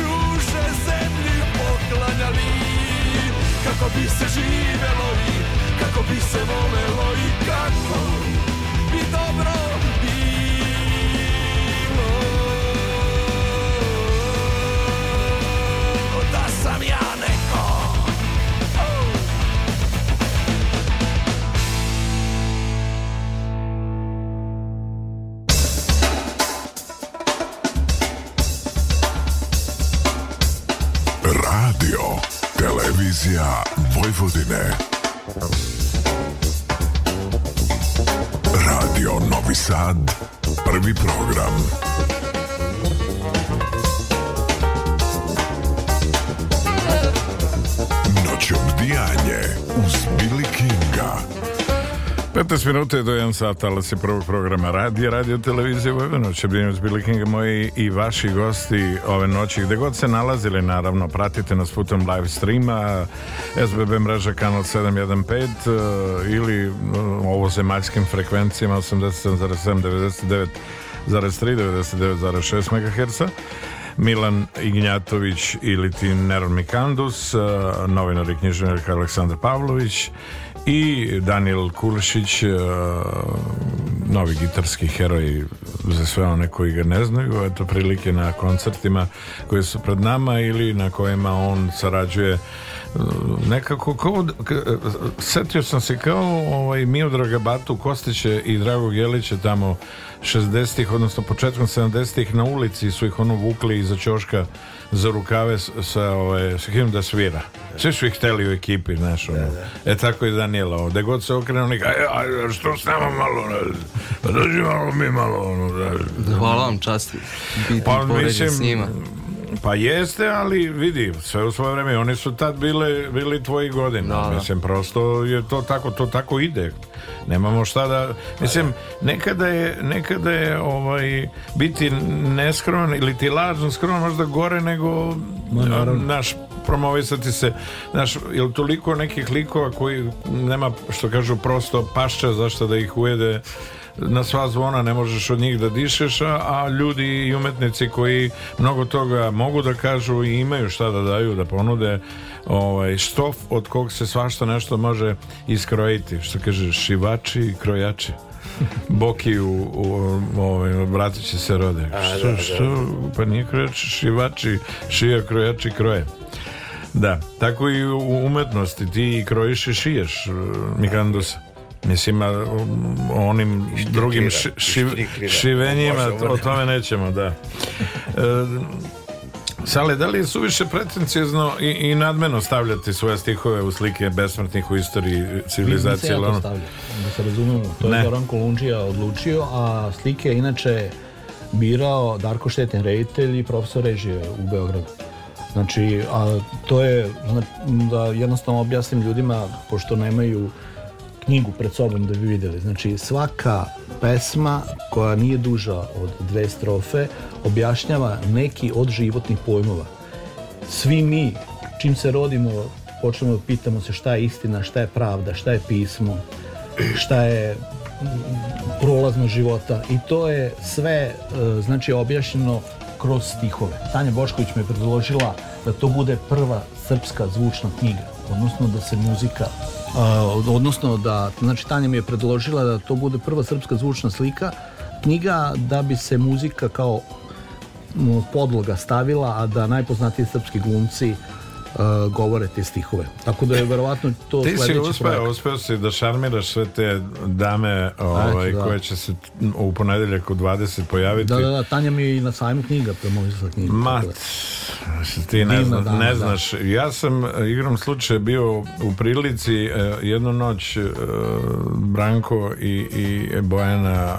ruše zemlji poklanjali. Kako bi se živelo i kako bi se volelo i kako bi dobro Vodena. 19 minuta do 1 sat, ali se prvog programa radi, radio televizije Vojvodina. Čebrinović Bilikinga, moji i vaši gosti ove noći, gde god se nalazili, naravno, pratite nas putem live streama, SBB mreža kanal 715 eh, ili eh, ovo zemaljskim frekvencijama 87,7, 99,3, 99,6 MHz. Milan Ignjatović ili ti Neron Mikandus, eh, novinar i knjižnjak Aleksandar Pavlović, i Daniel Kuršić e, novi gitarski heroj za sve one koji ga ne znaju eto prilike na koncertima koji su pred nama ili na kojima on sarađuje e, nekako kao, da, e, setio sam se kao ovaj Miodraga Batu Kostiće i Dragog Jelića tamo 60-ih odnosno početkom 70-ih na ulici su ih ono vukli iza ćoška za rukave sa, ove, ovaj, sa kim da svira. Svi su ih hteli u ekipi, znaš, ono. Da, da. E tako i Daniela, ovde god se okrenu, nika, e, a što s nama malo, pa dođi malo mi malo, ono, Hvala vam, časti, biti pa, mislim, s njima. Pa jeste, ali vidi, sve u svoje vreme, oni su tad bile, bili tvoji godina, da, da. mislim, prosto je to tako, to tako ide. Nemamo šta da, mislim, nekada je, nekada je ovaj, biti neskroman ili ti lažno skroman možda gore nego Ma, naš promovisati se znaš, jel toliko nekih likova koji nema, što kažu, prosto pašća zašto da ih ujede na sva zvona ne možeš od njih da dišeš, a ljudi i umetnici koji mnogo toga mogu da kažu i imaju šta da daju, da ponude ovaj, stof od kog se svašta nešto može iskrojiti, što kaže šivači i krojači. <laughs> Boki u, u, u ovaj, bratići se rode. A, što, da, da. pa nije krojači, šivači, šija, krojači, kroje. Da, tako i u umetnosti ti krojiš i šiješ eh, Mikandusa. Mislim, onim štriklira, drugim ši, šiv, šivenjima, o tome nećemo, da. E, Sale, da li je suviše pretencijezno i, i nadmeno stavljati svoje stihove u slike besmrtnih u istoriji civilizacije? Nisam da ja to stavljam, da se razumemo. To ne. je Goran Kolundžija odlučio, a slike je inače birao Darko Štetin, reditelj i profesor režije u Beogradu. Znači, a to je, da jednostavno objasnim ljudima, pošto nemaju knjigu pred sobom da bi videli. Znači, svaka pesma koja nije duža od dve strofe objašnjava neki od životnih pojmova. Svi mi, čim se rodimo, počnemo da pitamo se šta je istina, šta je pravda, šta je pismo, šta je mm, prolazno života i to je sve e, znači objašnjeno kroz stihove. Tanja Bošković me predložila da to bude prva srpska zvučna knjiga, odnosno da se muzika odnosno da, znači Tanja mi je predložila da to bude prva srpska zvučna slika knjiga da bi se muzika kao podloga stavila, a da najpoznatiji srpski glumci uh, govore te stihove. Tako da je verovatno to Ti si uspeo, uspeo si da šarmiraš sve te dame ovaj, da. koje će se u ponedeljak u 20 pojaviti. Da, da, da, Tanja mi je i na sajmu knjiga, prema knjiga. Ma, da. ti ne, zna, dana, ne da. znaš. Da. Ja sam e, igrom slučaja bio u prilici eh, jednu noć e, Branko i, i Bojana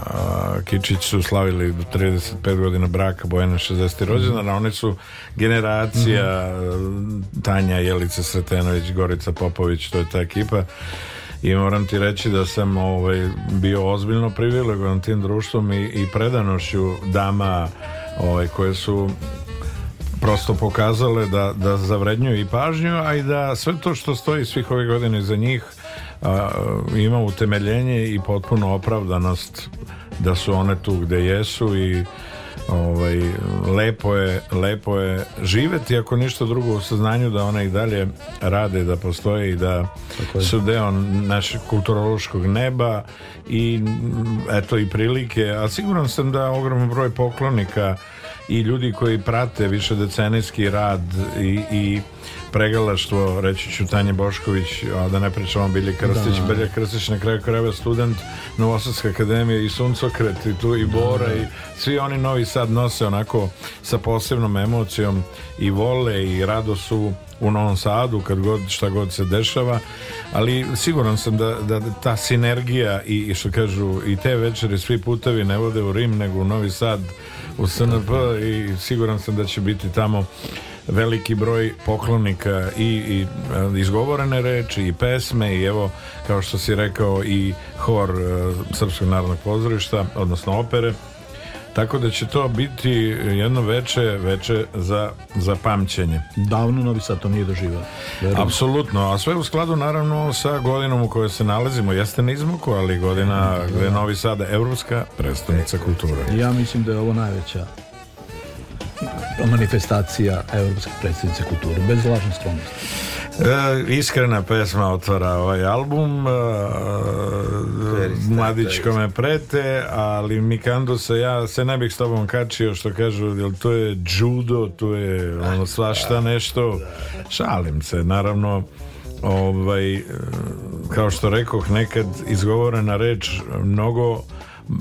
e, Kičić su slavili 35 godina braka, Bojana 60. rođena, mm -hmm. oni su generacija mm -hmm Tanja Jelica Sretenović, Gorica Popović, to je ta ekipa i moram ti reći da sam ovaj, bio ozbiljno privilegovan tim društvom i, i predanošću dama ovaj, koje su prosto pokazale da, da zavrednjuju i pažnju, a i da sve to što stoji svih ove godine za njih a, ima utemeljenje i potpuno opravdanost da su one tu gde jesu i ovaj, lepo, je, lepo je živeti ako ništa drugo u saznanju da one i dalje rade, da postoje i da su deo našeg kulturološkog neba i eto i prilike, a siguran sam da ogromno broj poklonika i ljudi koji prate više decenijski rad i, i pregalaštvo, reći ću Tanje Bošković, a da ne pričamo Bilje Krstić, da. Bilje Krstić na kraju krajeva student Novosadske akademije i Suncokret i tu i Bora da. i svi oni novi sad nose onako sa posebnom emocijom i vole i rado su u Novom Sadu kad god šta god se dešava ali siguran sam da, da, da ta sinergija i što kažu i te večere svi putevi ne vode u Rim nego u Novi Sad u SNP i siguran sam da će biti tamo veliki broj poklonika i, i e, izgovorene reči i pesme i evo kao što si rekao i hor e, Srpskog narodnog pozorišta odnosno opere Tako da će to biti jedno veče, veče za, za pamćenje. Davno Novi Sad to nije doživao. Apsolutno, a sve u skladu naravno sa godinom u kojoj se nalazimo. Jeste na izmaku, ali godina gde je Novi Sad evropska predstavnica kulture. Ja mislim da je ovo najveća manifestacija evropske predstavnice kulture, bez lažne skromnosti. E, iskrena pesma otvara ovaj album e, Mladić kome prete ali Mikando se ja se ne bih s tobom kačio što kažu jel to je judo to je ono svašta da, nešto da. šalim se naravno ovaj e, kao što rekoh nekad izgovorena reč mnogo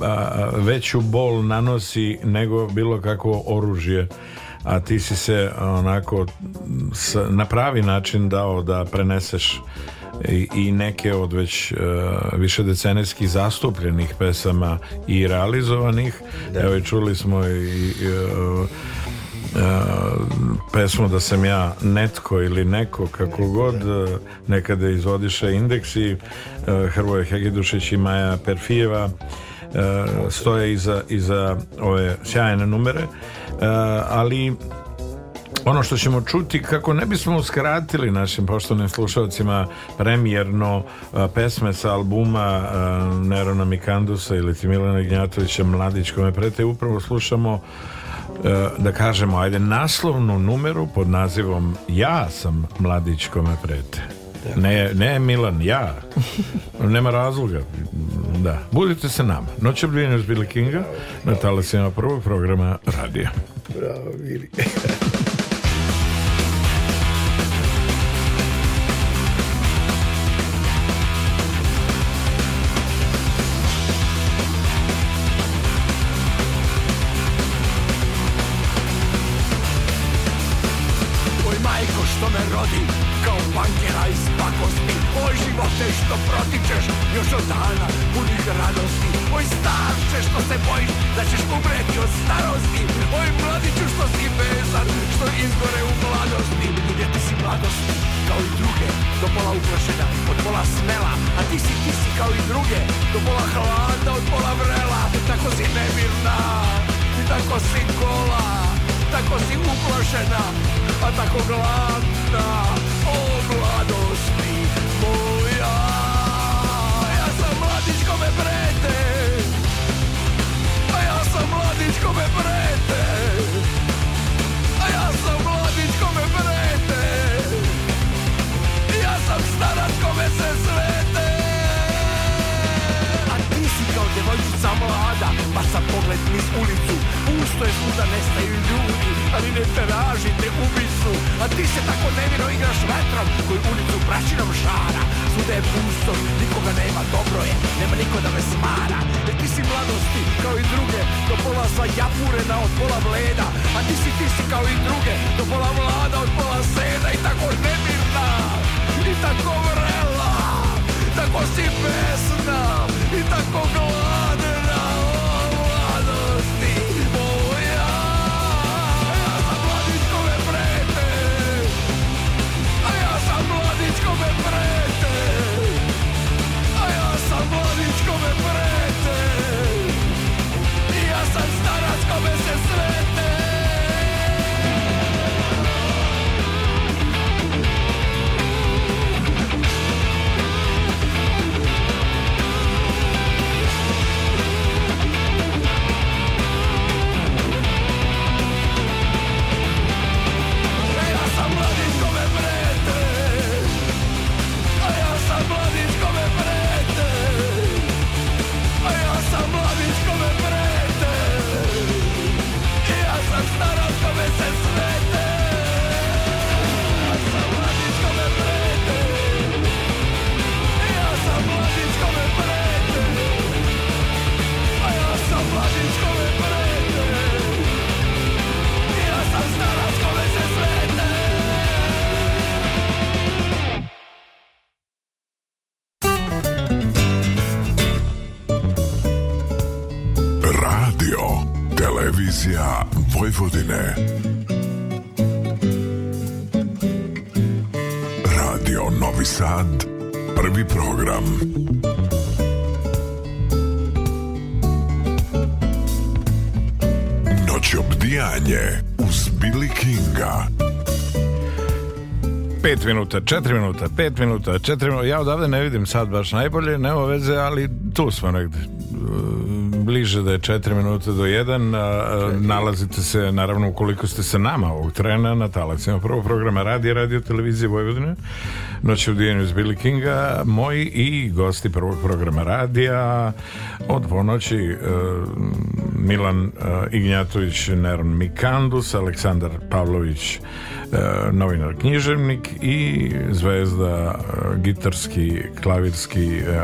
a, veću bol nanosi nego bilo kako oružje a ti si se onako na pravi način dao da preneseš i, i neke od već uh, e, više decenijskih zastupljenih pesama i realizovanih da. evo i čuli smo i, i uh, Uh, pesmu da sam ja netko ili neko kako god uh, nekada izvodiše indeksi uh, Hrvoje Hegidušić i Maja Perfijeva E, stoje iza, iza ove sjajne numere e, ali ono što ćemo čuti kako ne bismo uskratili našim poštovnim slušalcima premijerno e, pesme sa albuma a, Nerona Mikandusa ili Milana Ignjatovića Mladić kome prete upravo slušamo da kažemo ajde naslovnu numeru pod nazivom Ja sam Mladić kome prete ne, ne Milan, ja nema razloga Da, budite se nama. Noće bdjenja uz Billy Kinga na talasima prvog programa radija. Bravo, Billy. <laughs> 5 minuta, 4 minuta, 5 minuta, 4 minuta. Ja odavde ne vidim sad baš najbolje, nema veze, ali tu smo negde. E, bliže da je 4 minuta do 1. Nalazite se, naravno, ukoliko ste sa nama ovog trena, na talacima prvog programa Radija, Radio Televizije Vojvodine, Noć u Dijenju s Billy Kinga, moji i gosti prvog programa Radija, od ponoći e, Milan e, Ignjatović, Neron Mikandus, Aleksandar Pavlović, E, novinar književnik i zvezda e, gitarski, klavirski e,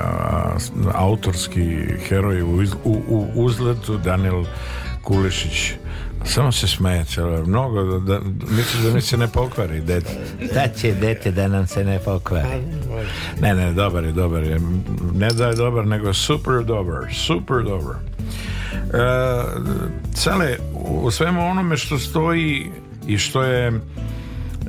autorski heroj u, u uzletu Daniel Kulešić samo se smeje cijelo, mnogo, da, da, misliš da mi se ne pokvari dete. Da će dete da nam se ne pokvari. Ne, ne, dobar je, dobar je. Ne da je dobar, nego super dobar, super dobar. E, cele, u svemu onome što stoji i što je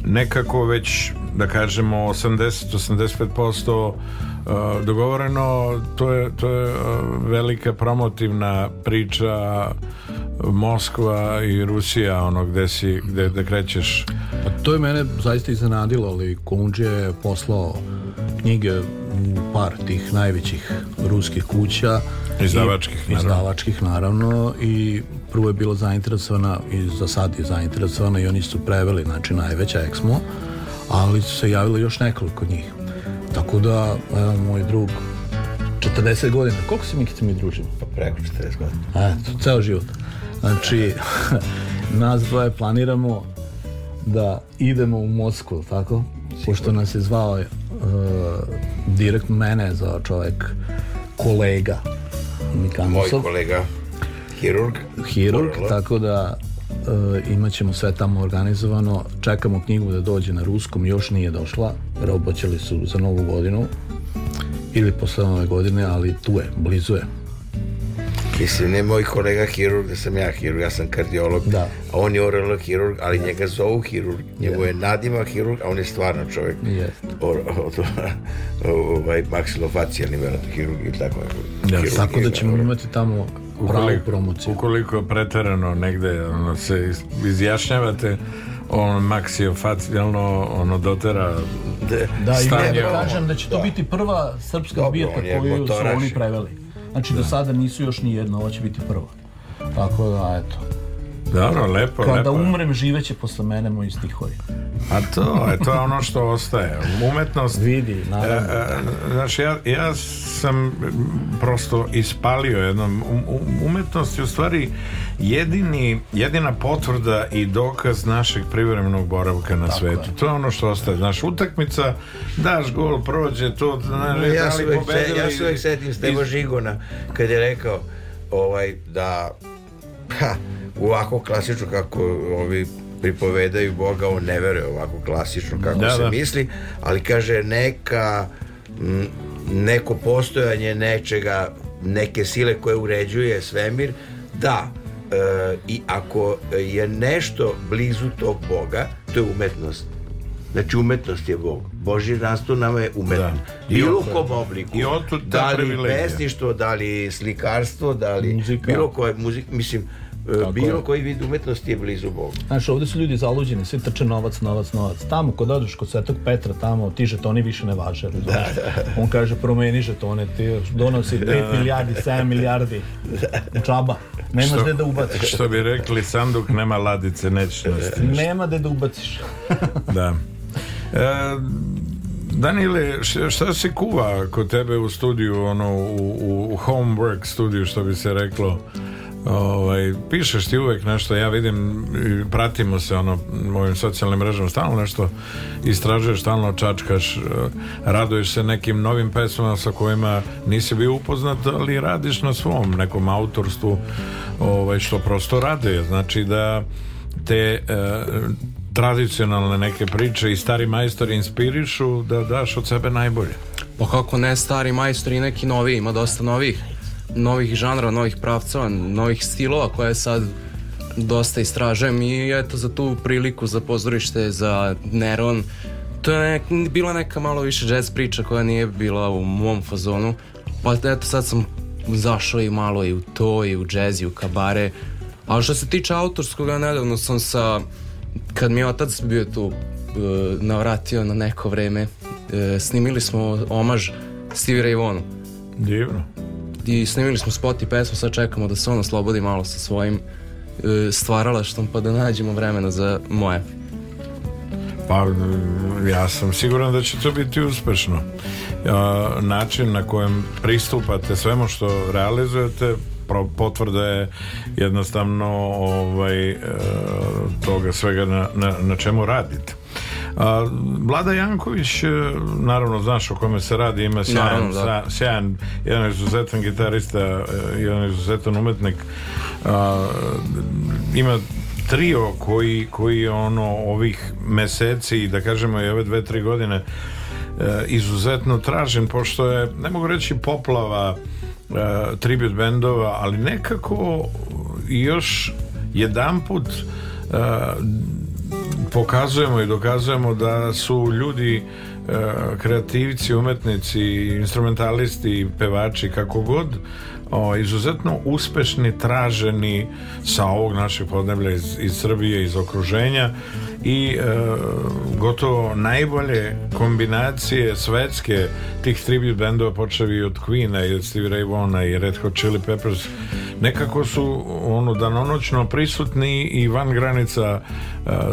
nekako već da kažemo 80-85% uh, dogovoreno to je, to je uh, velika promotivna priča uh, Moskva i Rusija ono gde si, gde, da krećeš A to je mene zaista iznenadilo ali Kunđe je poslao knjige par tih najvećih ruskih kuća izdavačkih, i, naravno. izdavačkih naravno i prvo je bila zainteresovana i za sad je zainteresovana i oni su preveli, znači najveća EXMO, ali su se javili još nekoliko njih. Tako da, evo, moj drug, 40 godina. Koliko se Mikica mi družimo? Pa preko 40 godina. Eto, ceo život. Znači, <laughs> nas dvoje planiramo da idemo u Moskvu, tako? Sigurno. Pošto nas je zvao uh, direkt mene za čovek kolega Mikanosov. Moj kolega. Hirurg. Hirurg, Orlo. tako da e, imat ćemo sve tamo organizovano. Čekamo knjigu da dođe na ruskom, još nije došla, jer su za novu godinu ili posle nove godine, ali tu je, blizu je. Mislim, ne moj kolega hirurg, da sam ja hirurg, ja sam kardiolog, da. a on je oralno hirurg, ali yes. Da. njega zovu hirurg, njemu yes. je nadima hirurg, a on je stvarno čovjek. Yes. Or, od, ovaj, maksilofacijalni hirurg i da, tako. Da, tako da ćemo imati tamo ukoliko, promociju. Ukoliko je preterano negde ono, se izjašnjavate, on maksiofacijalno ono dotera da, da stanje. Da, kažem da će to da. biti prva srpska Dobro, zbirka koju su oni preveli. Znači da. do sada nisu još ni jedno, ovo će biti prva. Tako da, eto. Dobro, lepo, Kada lepo. umrem, živeće posle mene moji stihovi. A to, je, to je ono što ostaje. Umetnost... Vidi, e, naravno. E, znaš, ja, ja sam prosto ispalio jednom. Um, um, umetnost je u stvari jedini, jedina potvrda i dokaz našeg privremenog boravka na Tako svetu. Je. To je ono što ostaje. Znaš, utakmica, daš gol, prođe to... Znaš, no, da ja, se uvek, ja uvek setim Stevo iz... Žigona kad je rekao ovaj, da Ha, ovako klasično kako ovi pripovedaju Boga, on ne veruje ovako klasično kako da, se da. misli, ali kaže neka neko postojanje nečega, neke sile koje uređuje svemir, da, e, i ako je nešto blizu tog Boga, to je umetnost. Znači umetnost je Bog. Božje danstvo nama je umetno. Da. Bilo kom obliku. I otud da li privilegija. pesništvo, da li slikarstvo, da li Muzika. bilo koje muzik, mislim, e, Tako bilo koji vid umetnosti je blizu Boga. Znaš, ovde su ljudi zaluđeni, svi trče novac, novac, novac. Tamo, kod odeš kod Svetog Petra, tamo ti žetoni više ne važe. Da, da. On kaže, promeni žetone, ti donosi 5 da. milijardi, 7 milijardi. Da. Čaba, nemaš gde da ubaciš. Što bi rekli, sanduk nema ladice, nećeš nositi. Nema gde da ubaciš. da. E, Danile, šta se kuva kod tebe u studiju, ono, u, u homework studiju, što bi se reklo? Ovaj, pišeš ti uvek nešto, ja vidim, pratimo se ono, mojim socijalnim mrežama, stalno nešto istražuješ, stalno čačkaš, e, raduješ se nekim novim pesmama sa kojima nisi bio upoznat, ali radiš na svom nekom autorstvu, ovaj, što prosto rade, znači da te e, tradicionalne neke priče i stari majstori inspirišu da daš od sebe najbolje. Pa kako ne, stari majstori i neki novi, ima dosta novih novih žanra, novih pravceva, novih stilova koje sad dosta istražujem i eto za tu priliku za pozorište, za Neron to je nek, bila neka malo više jazz priča koja nije bila u mom fazonu pa eto sad sam zašao i malo i u to i u jazz i u kabare a što se tiče autorskog nedavno sam sa kad mi je otac bio tu e, navratio na neko vreme e, snimili smo omaž Stevie Ray Vaughanu. Divno. I snimili smo spot i pesmu, sad čekamo da se on oslobodi malo sa svojim e, stvaralaštom pa da nađemo vremena za moje. Pa ja sam siguran da će to biti uspešno. Način na kojem pristupate svemu što realizujete potvrda je jednostavno ovaj, e, toga svega na, na, na čemu radite. A, Vlada Janković, e, naravno znaš o kome se radi, ima sjajan, naravno, da. sjajan jedan izuzetan gitarista, e, jedan izuzetan umetnik, a, ima trio koji, koji ono ovih meseci, da kažemo i ove dve, tri godine, izuzetno tražen, pošto je, ne mogu reći poplava uh, tribut bendova, ali nekako još jedanput uh, pokazujemo i dokazujemo da su ljudi e, kreativci, umetnici, instrumentalisti, pevači, kako god, o, izuzetno uspešni, traženi sa ovog našeg podneblja iz, iz Srbije, iz okruženja i e, gotovo najbolje kombinacije svetske tih tribute bendova počevi od Queen-a i od Stevie Ray Vaughana i Red Hot Chili Peppers nekako su ono danonoćno prisutni i van granica e,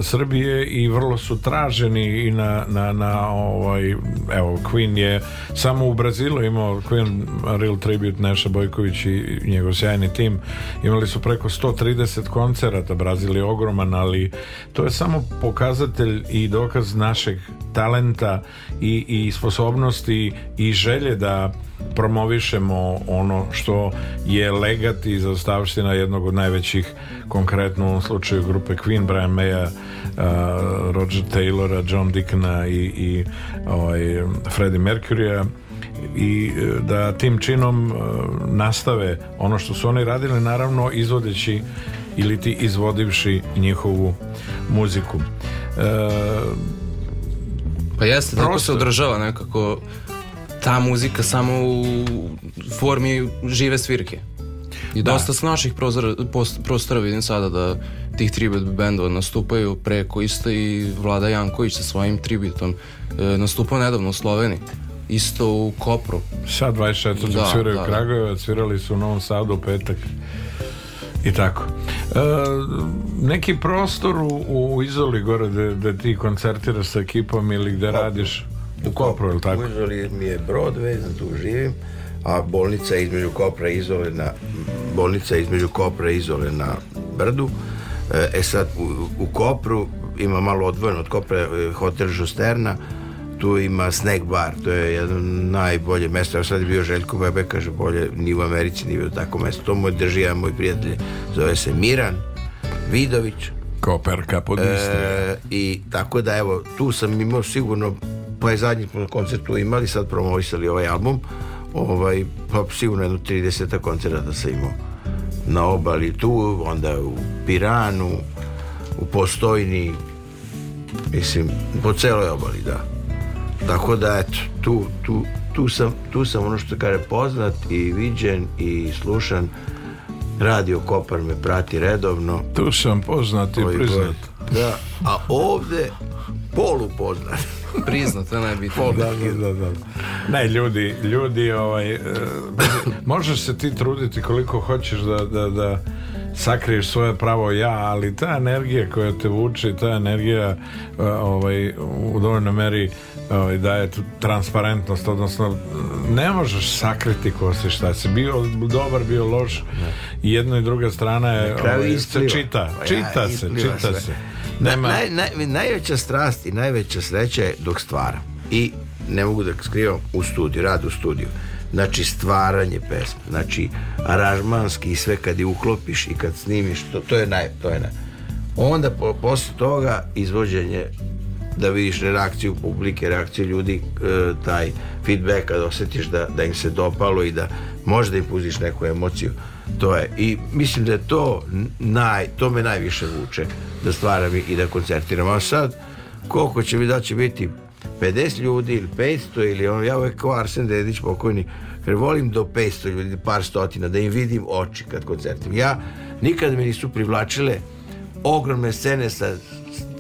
Srbije i vrlo su traženi i na, na, na ovaj, evo Queen je samo u Brazilu imao Queen Real Tribute Neša Bojković i njegov sjajni tim imali su preko 130 koncerata Brazil je ogroman ali to je samo pokazatelj i dokaz našeg talenta i, i sposobnosti i želje da promovišemo ono što je legat i zaostavština jednog od najvećih konkretno u ovom slučaju grupe Queen, Brian Maya uh, Roger Taylora, John Dickena i, i ovaj, Freddie Mercurya i uh, da tim činom uh, nastave ono što su oni radili naravno izvodeći ili ti izvodivši njihovu muziku. E, pa jeste, tako se održava nekako ta muzika samo u formi žive svirke. I da. dosta s naših prozora, prostora vidim sada da tih tribute bendova nastupaju preko isto i Vlada Janković sa svojim tributom e, nastupao nedavno u Sloveniji isto u Kopru. Sad 24. Da, sviraju da, da, Kragujevac, svirali su u Novom Sadu u petak i tako. E, neki prostor u, u Izoli gore da ti koncertiraš sa ekipom ili gde radiš u Kopru, ili tako? U Izoli mi je Broadway, tu živim, a bolnica između Kopra i Izole na, bolnica između Kopra i Izole na Brdu. E, e sad, u, u Kopru ima malo odvojeno od Kopra e, hotel Žusterna, tu ima snack bar, to je jedno najbolje mesto. Ja sad je bio Željko Bebe, kaže bolje, ni u Americi nije bilo tako mesto. To moj drži jedan moj prijatelj, zove se Miran Vidović. Koperka pod e, I tako da evo, tu sam imao sigurno, pa je zadnji koncert tu imali, sad promovisali ovaj album, ovaj, pa sigurno jedno 30 koncerata sam imao na obali tu, onda u Piranu, u Postojni, mislim, po celoj obali, da. Tako da, eto, tu, tu, tu, sam, tu sam ono što kaže poznat i viđen i slušan. Radio Kopar me prati redovno. Tu sam poznat i priznat. Da, a ovde polu poznat. <laughs> priznat, to je najbitnije. Da, da, da, da. Ne, ljudi, ljudi, ovaj, eh, možeš se ti truditi koliko hoćeš da, da, da sakriješ svoje pravo ja, ali ta energija koja te vuče, ta energija e, ovaj, u dovoljnoj meri ovaj, daje tu transparentnost, odnosno ne možeš sakriti ko si šta si, bio dobar, bio loš i jedna i druga strana je ovaj, se čita, pa čita ja, se, čita sve. se. Nema... Naj, naj, najveća strast i najveća sreća je dok stvara i ne mogu da skrivam u studiju, rad u studiju znači stvaranje pesme, znači aranžmanski i sve kad je uklopiš i kad snimiš, to, to je naj, to je naj. Onda po, posle toga izvođenje da vidiš reakciju publike, reakciju ljudi, e, taj feedback kad osetiš da, da im se dopalo i da možda im puziš neku emociju. To je. I mislim da je to naj, to me najviše vuče da stvaram i da koncertiram. A sad, koliko će mi da će biti 50 ljudi ili 500 ili ono, ja uvek kao Arsen Dedić pokojni, jer volim do 500 ljudi, par stotina, da im vidim oči kad koncertim. Ja, nikad mi nisu privlačile ogromne scene sa,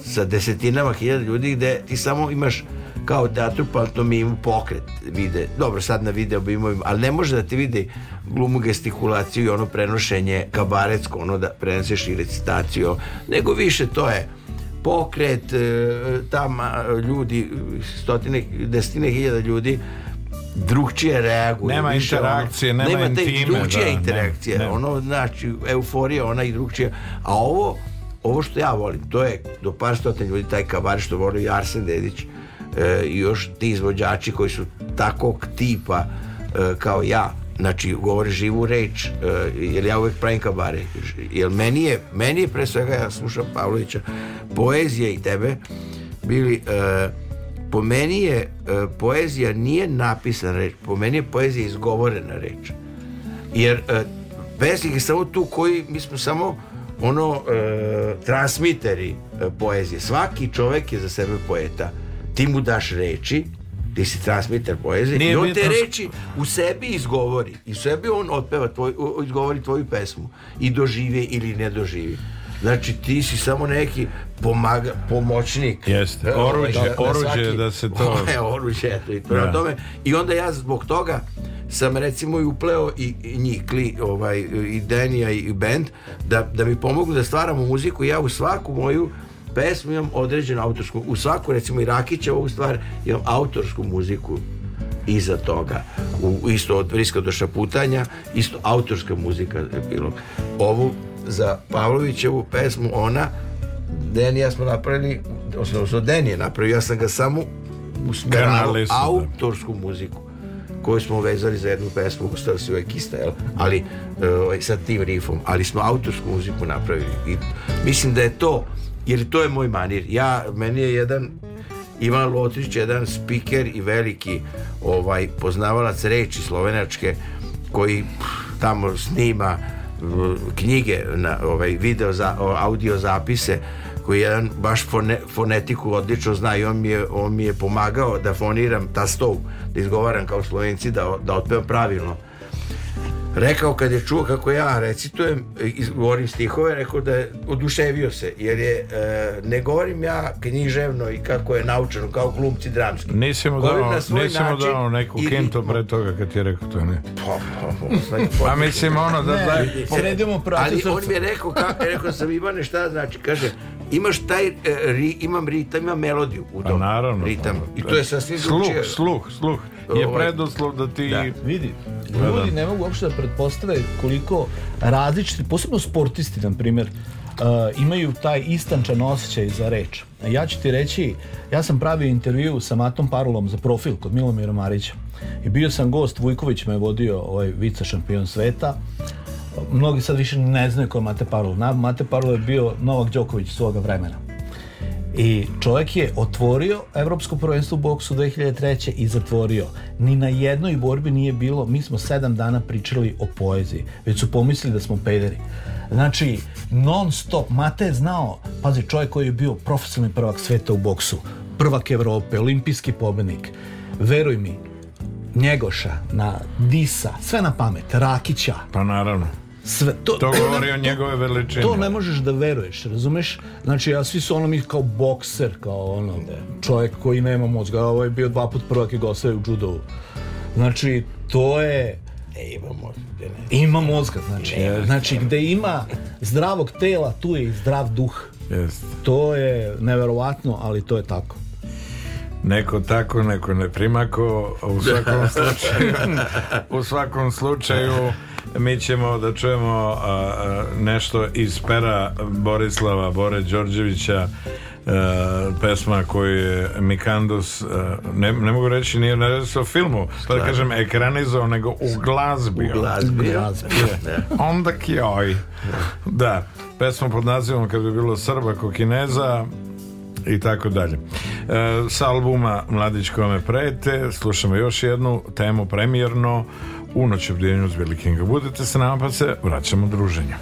sa desetinama hiljada ljudi gde ti samo imaš kao teatru da pantomimu pokret vide. Dobro, sad na video bi imao, ali ne može da ti vidi glumu gestikulaciju i ono prenošenje kabaretsko, ono da preneseš i recitaciju, nego više to je pokret, e, tam ljudi, stotine, desetine hiljada ljudi, drugčije reaguju Nema više, interakcije, ono, nema, nema te Drugčija da, da interakcija, nema. ono znači euforija, ona i drugčija. A ovo, ovo što ja volim, to je do par stotin ljudi, taj kabar što voli Arsen Dedić e, i još ti izvođači koji su takog tipa e, kao ja, Znači, govori živu reč, e, jer ja uvek pravim kabare. Jer meni je, meni je pre svega, ja slušam Pavlovića, poezija i tebe, bili, e, po meni je e, poezija nije napisana reč, po meni je poezija izgovorena reč. Jer pesnik je samo tu koji, mi smo samo ono, transmiteri poezije. Svaki čovek je za sebe poeta. Ti mu daš reči, ti si transmitter poezije Nije i on te trans... reči u sebi izgovori i u sebi on otpeva tvoj, izgovori tvoju pesmu i doživi ili ne doživi znači ti si samo neki pomaga, pomoćnik jeste, da, oruđe, da, da, oruđe da se to <laughs> ovaj, oruđe, to i, to ja. tome. i onda ja zbog toga sam recimo i upleo i, i njih, kli, ovaj, i Denija i, i band da, da mi pomogu da stvaramo muziku ja u svaku moju pesmu imam određenu autorsku, u svaku recimo i Rakića ovu stvar imam autorsku muziku iza toga. U, isto od Riska do Šaputanja, isto autorska muzika je bilo. Ovu za Pavlovićevu pesmu ona Den ja smo napravili, odnosno Den je napravio, ja sam ga samo usmeravao da. autorsku muziku koju smo vezali za jednu pesmu ostali su uvijek ista, jel? ali e, ovaj, sa tim rifom, ali smo autorsku muziku napravili i mislim da je to jer to je moj manir. Ja, meni je jedan Ivan Lotrić, jedan speaker i veliki ovaj poznavalac reči slovenačke koji tamo snima knjige na ovaj video za audio zapise koji je jedan baš fone, fonetiku odlično zna i on mi, je, on mi je pomagao da foniram ta stov, da izgovaram kao slovenci, da, da otpevam pravilno rekao kad je čuo kako ja recitujem, izgovorim stihove, rekao da je oduševio se, jer je, e, ne govorim ja književno i kako je naučeno, kao glumci dramski. Nisi mu dao, nisi mu dao neku i... kintu pre toga kad ti je rekao to ne. Pa, pa, pa, pa, pa mislim ono da... Ne, da, sredimo Ali on mi je rekao, kako, rekao sam Ivane šta znači, kaže, imaš taj, e, ri, imam ritam, imam melodiju u pa tom. A naravno. Ritam. Naravno. I to je sasvim sluh, slučaj. Sluh, sluh, je ovaj, predoslov da ti da. vidi. Ljudi da, da. ne mogu uopšte da pretpostave koliko različiti, posebno sportisti, na primjer, Uh, e, imaju taj istančan osjećaj za reč. Ja ću ti reći, ja sam pravio intervju sa Matom Parulom za profil kod Milomira Marića i bio sam gost, Vujković me vodio ovaj vica šampion sveta, mnogi sad više ne znaju ko je Mate Parlov. Mate Parlov je bio Novak Đoković svoga vremena. I čovjek je otvorio Evropsko prvenstvo u boksu 2003. i zatvorio. Ni na jednoj borbi nije bilo, mi smo sedam dana pričali o poeziji, već su pomislili da smo pederi. Znači, non stop, Mate je znao, pazi, čovjek koji je bio profesionalni prvak sveta u boksu, prvak Evrope, olimpijski pobednik. Veruj mi, Njegoša, na Disa, sve na pamet, Rakića. Pa naravno. Sve, to, to govori o njegove veličine. To ne možeš da veruješ, razumeš? Znači, ja svi su ono mi kao bokser, kao ono, da. čovjek koji nema mozga. Ovo ovaj je bio dva put prvak Jugoslavije u judovu. Znači, to je... E, ima mozga. Ne. Ima mozga, znači. Ne, znači, gde ima zdravog tela, tu je i zdrav duh. Jeste. To je neverovatno, ali to je tako. Neko tako, neko ne primako, u svakom <laughs> slučaju, u svakom slučaju mi ćemo da čujemo a, nešto iz pera Borislava Bore Đorđevića a, pesma koju je Mikandus a, ne, ne mogu reći nije na o filmu pa da kažem ekranizao nego u glazbi u glazbi onda da. kjoj da pesma pod nazivom kad bi bilo Srba ko Kineza i tako dalje. E, s albuma Mladić kome prete slušamo još jednu temu premijerno u noću s Billy Kinga. Budite se nama pa se vraćamo druženja.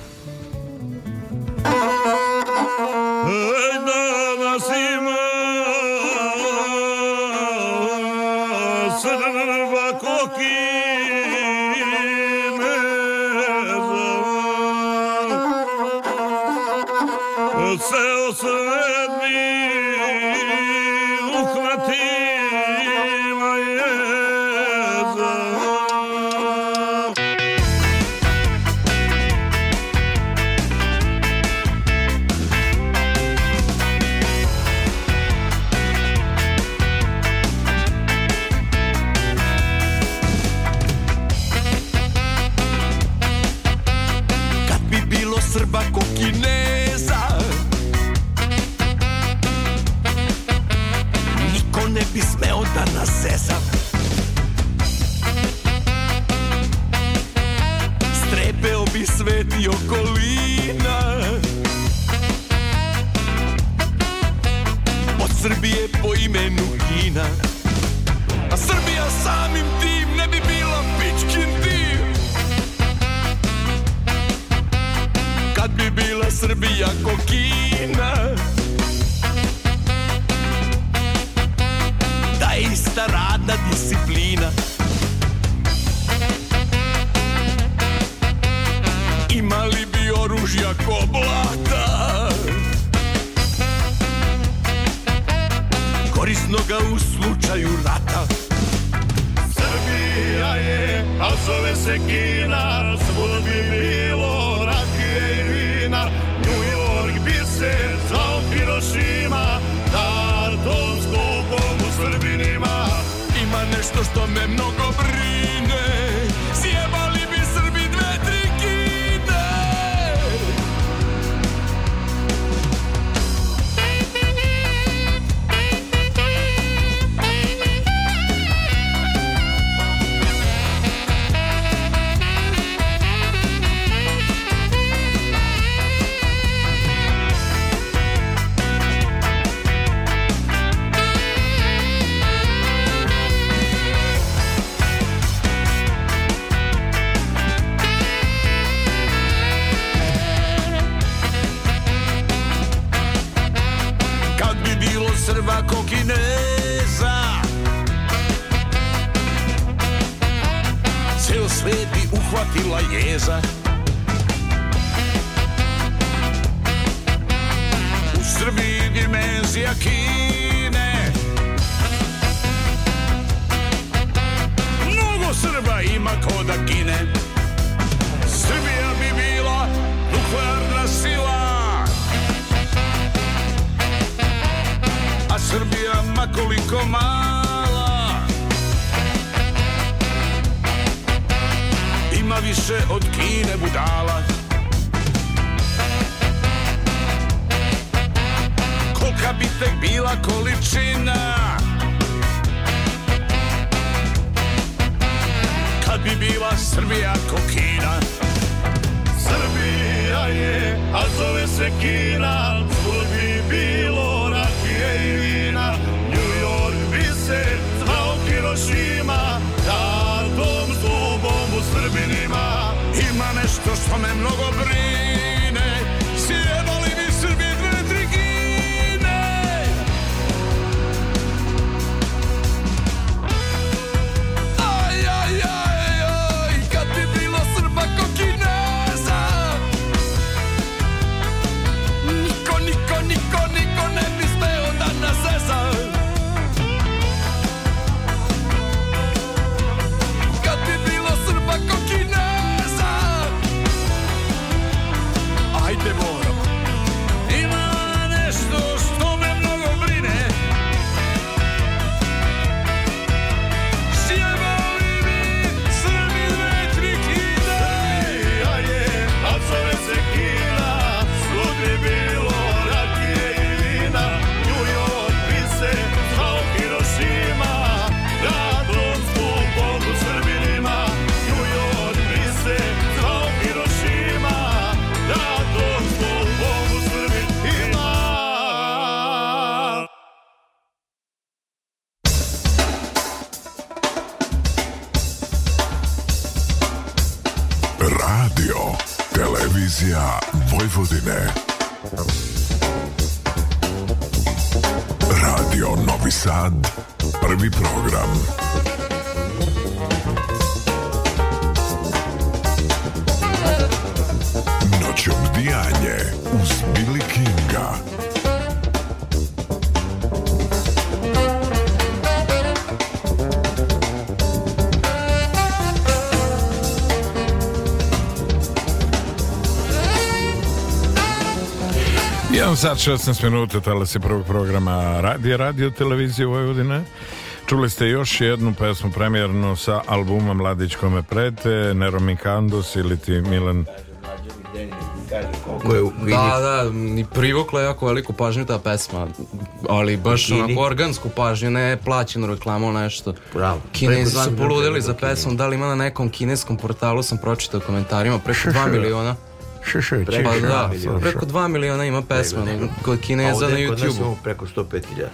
sekilan sat 16 minuta talas je prvog programa Radio, radio, televizije Vojvodine. Čuli ste još jednu pesmu premijerno sa albuma Mladić kome prete, Nero Mikandos ili ti Milan koliko je Da, da, i privukla jako veliku pažnju ta pesma, ali baš onako organsku pažnju, ne plaćenu reklamu, nešto. Bravo. Kinezi su poludili za pesmom, da li ima na nekom kineskom portalu, sam pročitao komentarima, preko 2 <laughs> miliona. Še, še, preko, še, da, miliona, preko 2 miliona ima pesma nego, kod Kineza na YouTube. preko 105.000.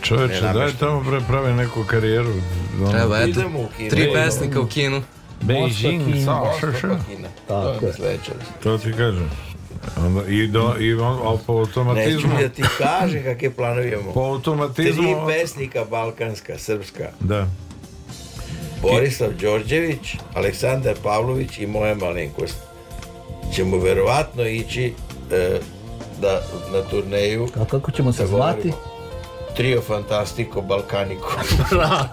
Čoveče, ne daj tamo prepravi neku karijeru. Ono. Treba, eto, tri pesnika u kinu. Beijing, samo, še, še. Tako je. To ti kažem. Onda, I, do, i on, a po automatizmu... Neću da ti kažem kakve planovi imamo. Po automatizmu... Tri pesnika balkanska, srpska. Da. Borislav Đorđević, Aleksandar Pavlović i moja malinkost ćemo verovatno ići e, da, na turneju. A kako ćemo se da zvati? Trio Fantastico Balkaniko. <laughs> Da.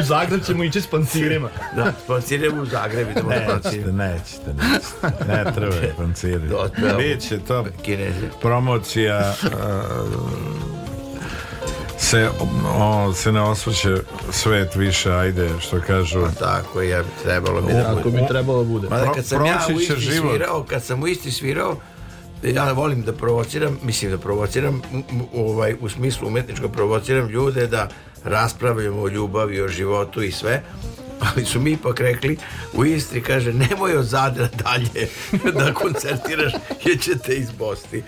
u Zagreb ćemo ići s pancirima. Da, s pancirima u Zagreb idemo ne, da Nećete, nećete, nećete. Ne treba je <laughs> panciri. Biće to promocija uh, se, o, se ne osvrće svet više, ajde, što kažu. Pa tako je, trebalo bi da Tako bi trebalo da bude. Mada Pro, kad sam ja u isti život. svirao, kad sam u isti svirao, ja volim da provociram, mislim da provociram, ovaj, u smislu umetničko provociram ljude da raspravljamo o ljubavi, o životu i sve, ali su mi ipak rekli u Istri, kaže, nemoj od Zadra dalje da koncertiraš, jer će te iz Bosni.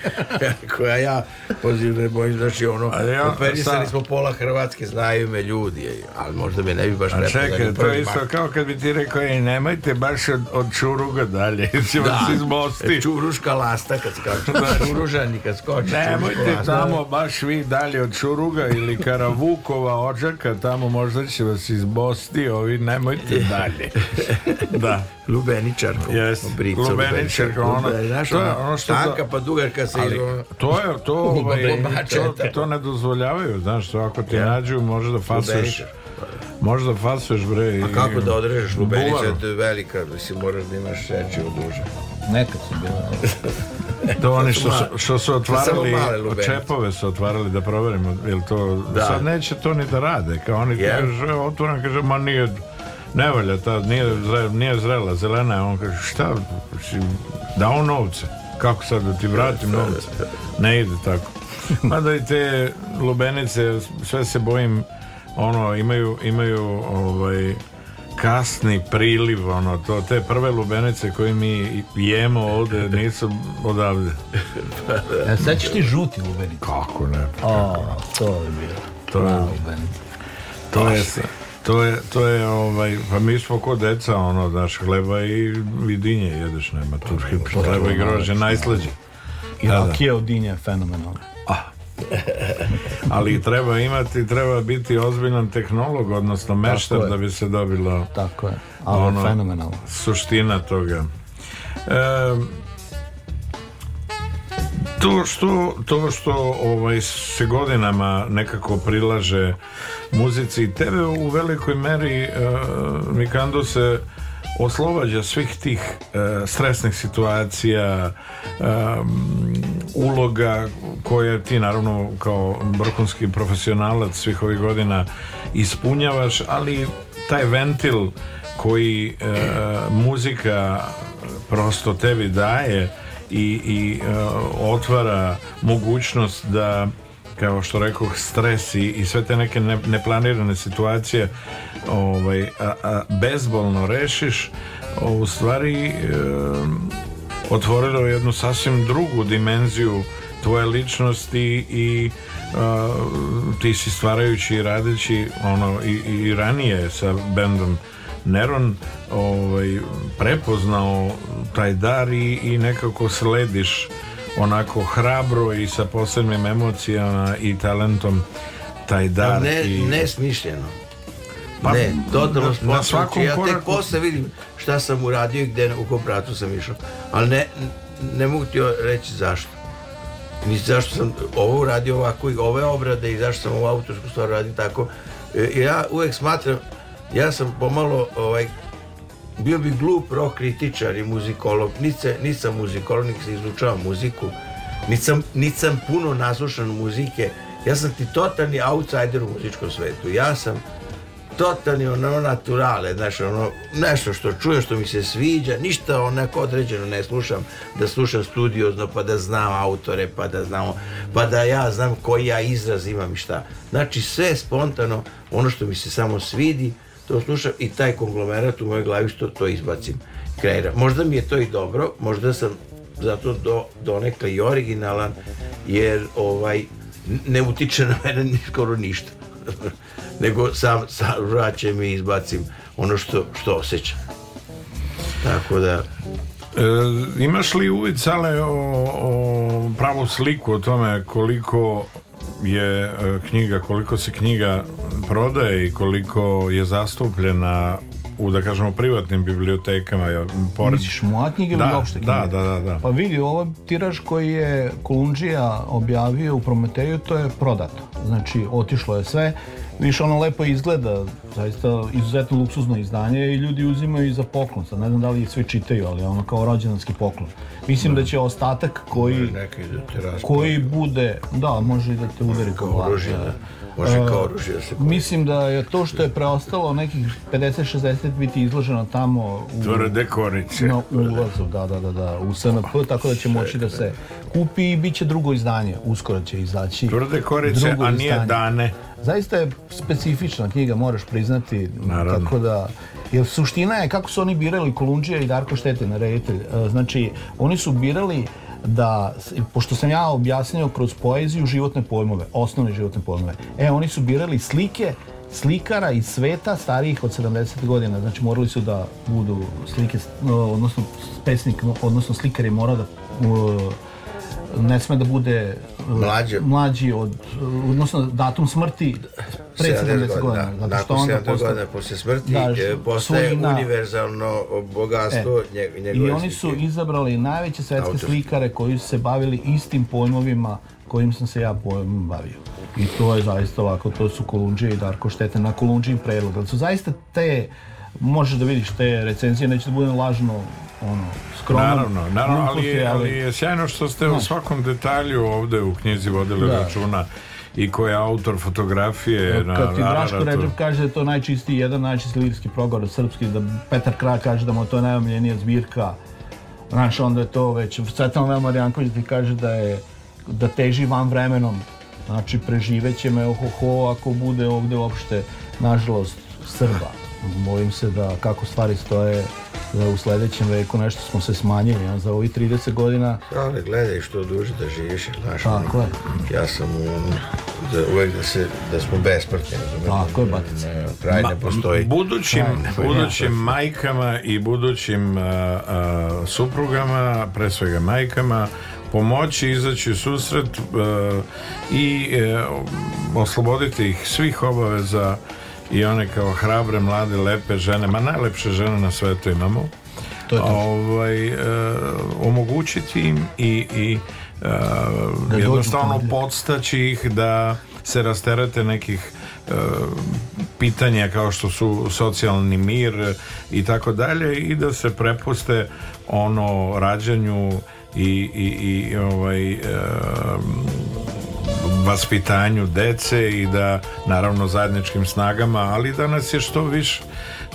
Koja ja, pozivno je moj, znači ono, ali ja, operisali smo pola Hrvatske, znaju me ljudi, ali možda me ne bi baš prepoznali. Čekaj, to je isto kao kad bi ti rekao, ej, nemajte baš od, od Čuruga dalje, jer će vas da. iz Bosni. Čuruška lasta kad skače, da, da. Čuružani kad skoče. Nemojte tamo baš vi dalje od Čuruga ili Karavukova, Ođaka, tamo možda će vas iz Bosni, ovi ne nemojte <laughs> dalje. Da. Lubeničar. Yes. Lubeničar, ono, to je ono što... Tanka pa dugarka se... Ali, to je, to, <laughs> ovaj, to, to ne dozvoljavaju, znaš, to ako te ja. nađu može da fasuješ... da fasuješ bre. A kako da odrežeš lubeničar, to je velika, mislim, moraš da imaš šeći u duže. Nekad su bila. <laughs> Da. To oni što, su, što su otvarali čepove su otvarali da proverimo jel to da. sad neće to ni da rade kao oni yeah. kaže otvoran kaže ma nije ne valja, ta nije, zre, nije zrela, zelena je. On kaže, šta, si dao novce? Kako sad da ti vratim novce? Ne ide tako. Mada i te lubenice, sve se bojim, ono, imaju, imaju ovaj, kasni priliv, ono, to, te prve lubenice koje mi jemo ovde nisu odavde. A <laughs> e, sad ćeš ti žuti lubenice? Kako ne? Pa kako. O, to je bilo. To je, to je, to To je, to je, ovaj, pa mi smo ko deca, ono, znaš, hleba i vidinje jedeš, nema pa, pa, hleba i pa, grože, pa, najslađe. I da, rakija da. od dinja je fenomenalna. Ah. <laughs> Ali treba imati, treba biti ozbiljan tehnolog, odnosno meštar da bi se dobilo Tako je, ali ono, fenomenalno. Suština toga. E, To što, to što ovaj, se godinama nekako prilaže muzici tebe u velikoj meri uh, Mikando se oslobađa svih tih uh, stresnih situacija um, uloga koje ti naravno kao vrhunski profesionalac svih ovih godina ispunjavaš ali taj ventil koji uh, muzika prosto tebi daje i, i e, otvara mogućnost da kao što rekao stres i, i sve te neke ne, neplanirane situacije ovaj, a, a bezbolno rešiš u stvari e, otvorilo jednu sasvim drugu dimenziju tvoje ličnosti i e, ti si stvarajući i radeći ono i, i ranije sa bendom Neron ovaj, prepoznao taj dar i, i nekako slediš onako hrabro i sa posebnim emocijama i talentom taj pa dar. A ne, i... nesmišljeno. Pa, ne, totalno na, na svakom Ja koraku... tek posle vidim šta sam uradio i gde, u kom pratu sam išao. Ali ne, ne mogu ti reći zašto. Ni zašto sam ovo uradio ovako i ove obrade i zašto sam ovu autorsku stvar radio tako. E, ja uvek smatram ja sam pomalo ovaj, bio bi glup rock kritičar i muzikolog. Nice, nisam muzikolog, nisam se izučavam muziku. Nisam, nisam puno naslušan muzike. Ja sam ti totalni outsider u muzičkom svetu. Ja sam totalni ono naturale, znaš, ono, nešto što čuje, što mi se sviđa, ništa onako određeno ne slušam, da slušam studiozno, pa da znam autore, pa da znam, pa da ja znam koji ja izraz imam i šta. Znači, sve spontano, ono što mi se samo svidi, to slušam i taj konglomerat u mojoj glavi što to izbacim kreira. Možda mi je to i dobro, možda sam zato do, donekle i originalan, jer ovaj, ne utiče na mene ni skoro ništa. <laughs> Nego sam, sam vraćam i izbacim ono što, što osjećam. Tako da... E, imaš li uvid, Sale, o, o pravu sliku o tome koliko je e, knjiga, koliko se knjiga prodaje i koliko je zastupljena u da kažemo privatnim bibliotekama ja, pored... Misliš moja knjige da, ili opšte da, knjige? Da, da, da, Pa vidi, ovo tiraž koji je Kolundžija objavio u Prometeju, to je prodato. Znači, otišlo je sve Viš, ono lepo izgleda, zaista izuzetno luksuzno izdanje i ljudi uzimaju i za poklon. Sad ne znam da li ih sve čitaju, ali ono kao rođendanski poklon. Mislim da, da. će ostatak koji, da, da koji bude, da, može i da te udari kao oružje. Da. Može kao oružje da se koristiti. Mislim da je to što je preostalo nekih 50-60 biti izloženo tamo u... Tvrde korice. Na ulazu, da, da, da, da, u SNP, pa, tako da će moći da se kupi i bit će drugo izdanje. Uskoro će izaći Tvrde korice, a nije izdanje. dane. Zaista je specifična knjiga, moraš priznati. Naravno. Tako da, jer suština je kako su oni birali Kolundžija i Darko Štete na reditelj. E, znači, oni su birali da, pošto sam ja objasnio kroz poeziju životne pojmove, osnovne životne pojmove, e, oni su birali slike slikara iz sveta starijih od 70 godina. Znači morali su da budu slike, odnosno pesnik, odnosno slikar je morao da ne sme da bude mlađe. mlađi od, odnosno datum smrti pre 70 godina. Da, zato što onda postaje, godina posle smrti da, e, postaje svojina, univerzalno bogatstvo e, njegove njegov I oni su izabrali najveće svetske Autor. slikare koji su se bavili istim pojmovima kojim sam se ja pojmom bavio. I to je zaista ovako, to su Kolundžije i Darko Štete na Kolundžijim predlog. Ali su zaista te, možeš da vidiš te recenzije, neće da budem lažno ono, skromno. Naravno, naravno ali, je, ali je sjajno što ste da. u svakom detalju ovde u knjizi vodili da. računa i koji je autor fotografije Kad e, na Kad ti Draško Ređev kaže da je to najčistiji jedan najčistiji lirski progor srpski, da Petar Kraj kaže da mu to najomljenija zbirka, znaš, onda je to već, Cetan Lema Janković ti kaže da je, da teži van vremenom, znači preživeće me ho, ako bude ovde uopšte, nažalost, Srba. Bojim se da kako stvari stoje, da u sledećem veku nešto smo se smanjili, on za ovih 30 godina. Ali gledaj što duže da živiš, znaš, Tako je. ja sam um, da, uvek da, se, da smo besmrtni, Tako je, batica. Kraj ne postoji. Budućim, postoji. budućim majkama i budućim uh, uh, suprugama, pre svega majkama, pomoći, izaći u susret uh, i e, osloboditi ih svih obaveza i one kao hrabre, mlade, lepe žene, ma najlepše žene na svetu imamo, to je to. ovaj, e, omogućiti im i, i e, da jednostavno podstaći ih da se rasterete nekih e, pitanja kao što su socijalni mir i tako dalje i da se prepuste ono rađanju i, i, i ovaj, e, vaspitanju dece i da naravno zajedničkim snagama, ali danas je što više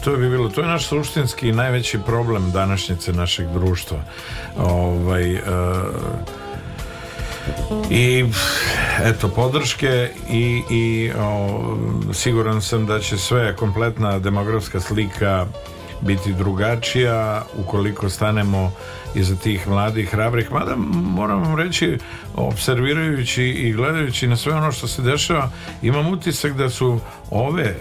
to bi bilo, to je naš suštinski i najveći problem današnjice našeg društva ovaj e, i eto podrške i, i o, siguran sam da će sve kompletna demografska slika biti drugačija ukoliko stanemo iza tih mladih hrabrih mada moram vam reći observirajući i gledajući na sve ono što se dešava imam utisak da su ove e,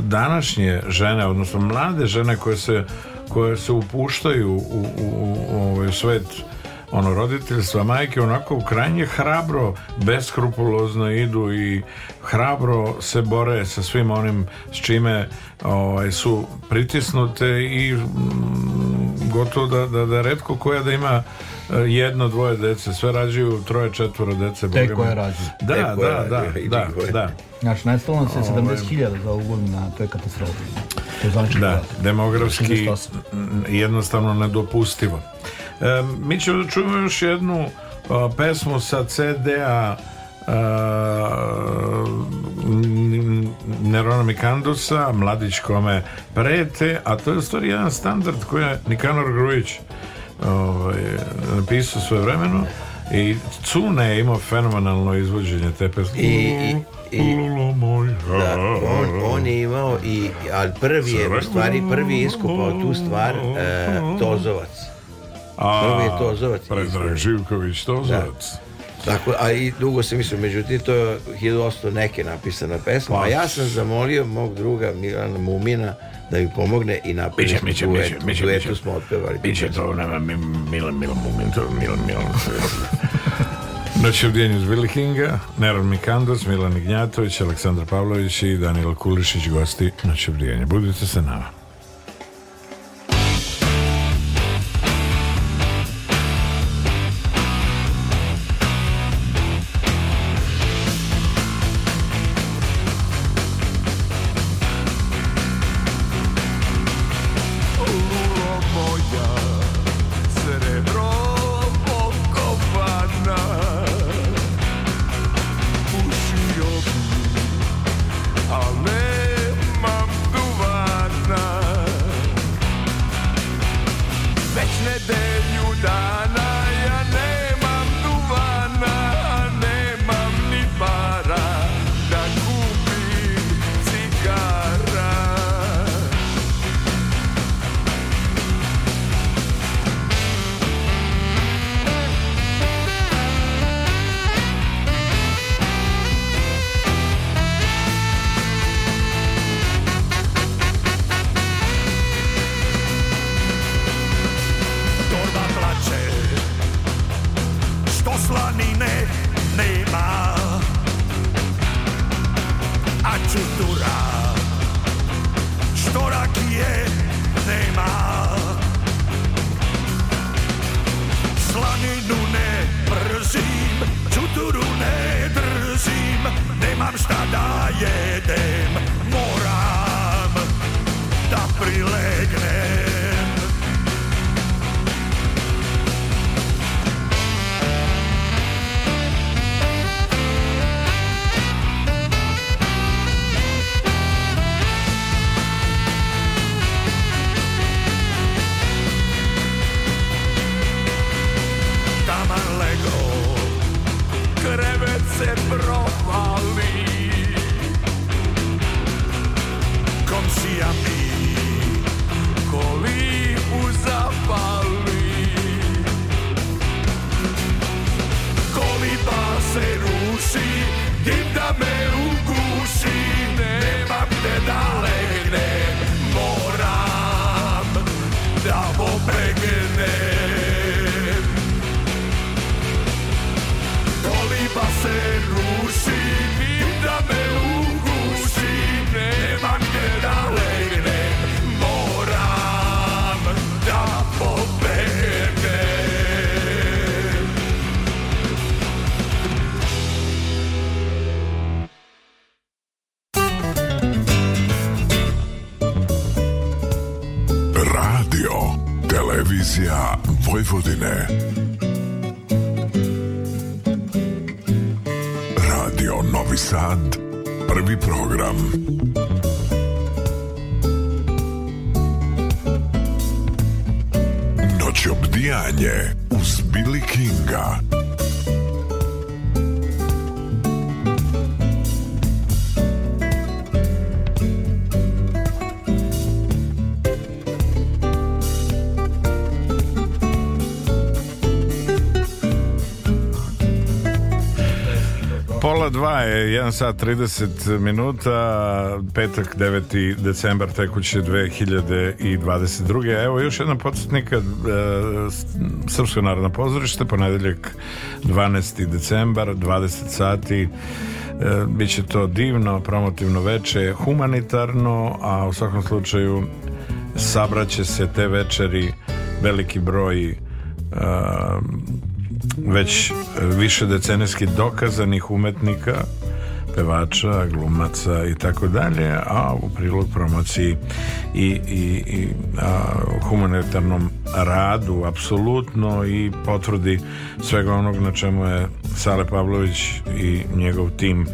današnje žene odnosno mlade žene koje se koje se upuštaju u, u, u, u ovaj svet ono roditeljstva majke onako krajnje hrabro beskrupulozno idu i hrabro se bore sa svim onim s čime ovaj, su pritisnute i mm, gotovo da, da, da redko koja da ima eh, jedno, dvoje dece, sve rađuju troje, četvoro dece. Te koje rađuju. Da, da, da, da, da. Znači, nestalo se 70.000 ovaj. za ovu godinu, to je katastrofa. To je da, demografski jednostavno nedopustivo. E, mi ćemo da čujemo još jednu e, pesmu sa CD-a e, Nerona Mikandusa, mladić kome prete, a to je u stvari jedan standard koji je Nikanor Grujić ovaj, napisao svoje vremeno i Cune je imao fenomenalno izvođenje te pesme. I, i, i da, on, on, je imao i, ali prvi je, u stvari, prvi je iskupao tu stvar e, Tozovac. A, Prvi je Tozovac. Predrag Živković da. Tozovac. Tako, a i dugo se mislim, međutim to je 1800 neke napisana pesma, pa. a ja sam zamolio mog druga Milana Mumina da mi pomogne i napiše mi biće, duet, biće, biće, duetu biće. smo otpevali. Biće to, nema, Milan, Milan Mumin, to Milan, Milan. Na u djenju Billy Neron Mikandos, Milan Ignjatović, Aleksandar Pavlović i Danilo Kulišić, gosti na u Budite se nama. je 1 sat 30 minuta, petak 9. decembar tekuće 2022. Evo još jedan podsjetnika e, Srpsko narodno pozorište, ponedeljak 12. decembar, 20 sati. E, Biće to divno, promotivno veče, humanitarno, a u svakom slučaju sabraće se te večeri veliki broj e, već više decenijski dokazanih umetnika pevača, glumaca i tako dalje, a u prilog promociji i, i, i a, humanitarnom radu apsolutno i potvrdi svega onog na čemu je Sale Pavlović i njegov tim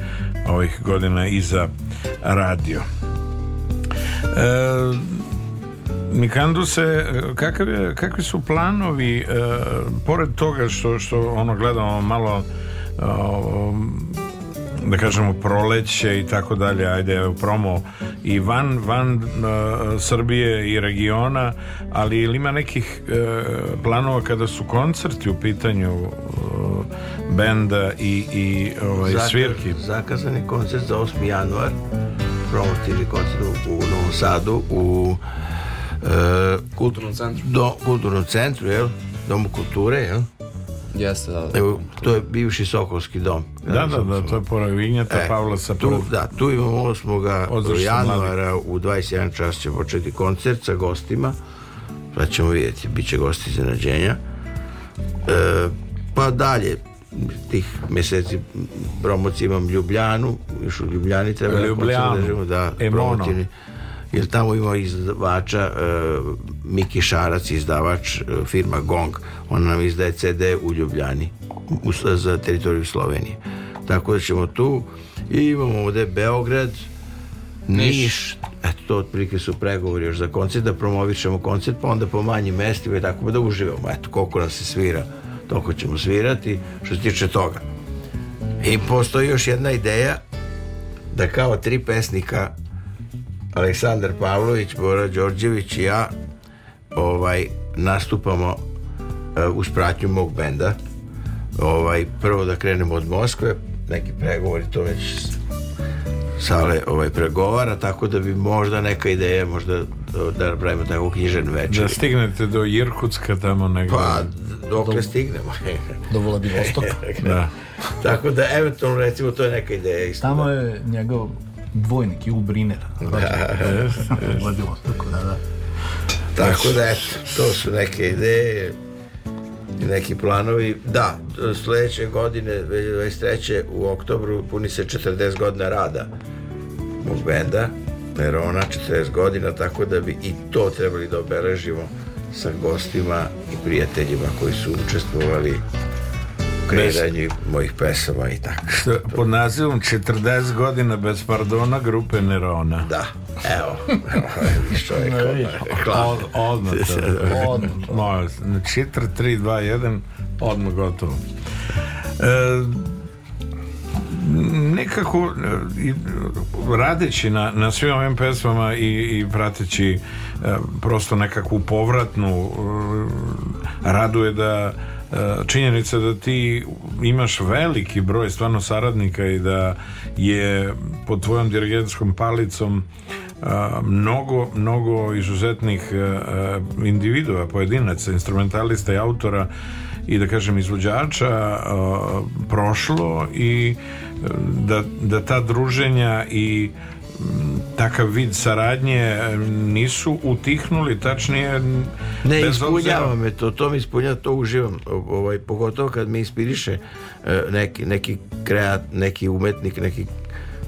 ovih godina iza radio. E, Mikanduse, kakav je, kakvi su planovi e, pored toga što, što ono gledamo malo o, da kažemo proleće i tako dalje, ajde evo promo i van, van uh, Srbije i regiona, ali ili ima nekih uh, planova kada su koncerti u pitanju uh, benda i, i ovaj, Zakaz, svirki? zakazani koncert za 8. januar, promotivni koncert u, u Novom Sadu, u kulturnom centru. Do, kulturnom centru, jel? Domu kulture, jel? Jeste, da. da. Evo, to je bivši Sokolski dom. Da, da, da, da to je pored Vinjata, e, Pavlasa. Tu, da, tu imamo 8. januara u 21 čas će početi koncert sa gostima. Pa ćemo vidjeti, bit će gosti iznenađenja. E, pa dalje, tih meseci promocije imam Ljubljanu, još u Ljubljani treba Ljubljanu, da, da promocije. promotivni jer tamo ima izdavača e, Miki Šarac, izdavač e, firma Gong, ona nam izdaje CD u Ljubljani u, za teritoriju Slovenije tako da ćemo tu i imamo ovde Beograd Niš, Niš eto to otprilike su pregovori još za koncert da promovišemo koncert pa onda po manjim mestima i tako pa da uživamo eto koliko nas se svira toliko ćemo svirati što se tiče toga i postoji još jedna ideja da kao tri pesnika Aleksandar Pavlović, Bora Đorđević i ja ovaj, nastupamo uh, uz pratnju mog benda. Ovaj, prvo da krenemo od Moskve, neki pregovori, to već sale ovaj, pregovara, tako da bi možda neka ideja, možda eh, da napravimo tako knjižen večer. Da stignete do Irkutska tamo negde. Pa, dokle <laughs> do, stignemo. do Vladivostoka. <laughs> da. Tako da, eventualno, recimo, to je neka ideja. Isto, tamo da. je njegov dvojnik Jul Briner. Da. Vodilo <laughs> tako da, da. Tako da, eto, to su neke ideje i neki planovi. Da, sledeće godine, 23. u oktobru, puni se 40 godina rada mog benda, Perona, 40 godina, tako da bi i to trebali da obeležimo sa gostima i prijateljima koji su učestvovali kreiranju mojih pesama i tako. Što, pod nazivom 40 godina bez pardona grupe Nerona. Da, evo. Što je kod... Odmah to. <laughs> Odmah. Na 4, 3, 2, 1, odmah gotovo. E, nekako e, radeći na, na svim ovim pesmama i, i prateći e, prosto nekakvu povratnu e, raduje da E, činjenica da ti imaš veliki broj stvarno saradnika i da je pod tvojom dirigentskom palicom e, mnogo, mnogo izuzetnih e, individua, pojedinaca, instrumentalista i autora i da kažem izvođača prošlo i da, da ta druženja i takav vid saradnje e, nisu utihnuli, tačnije ne, ispunjava me to, to mi ispunjava, to uživam ovaj, pogotovo kad me inspiriše e, neki, neki, kreat, neki umetnik, neki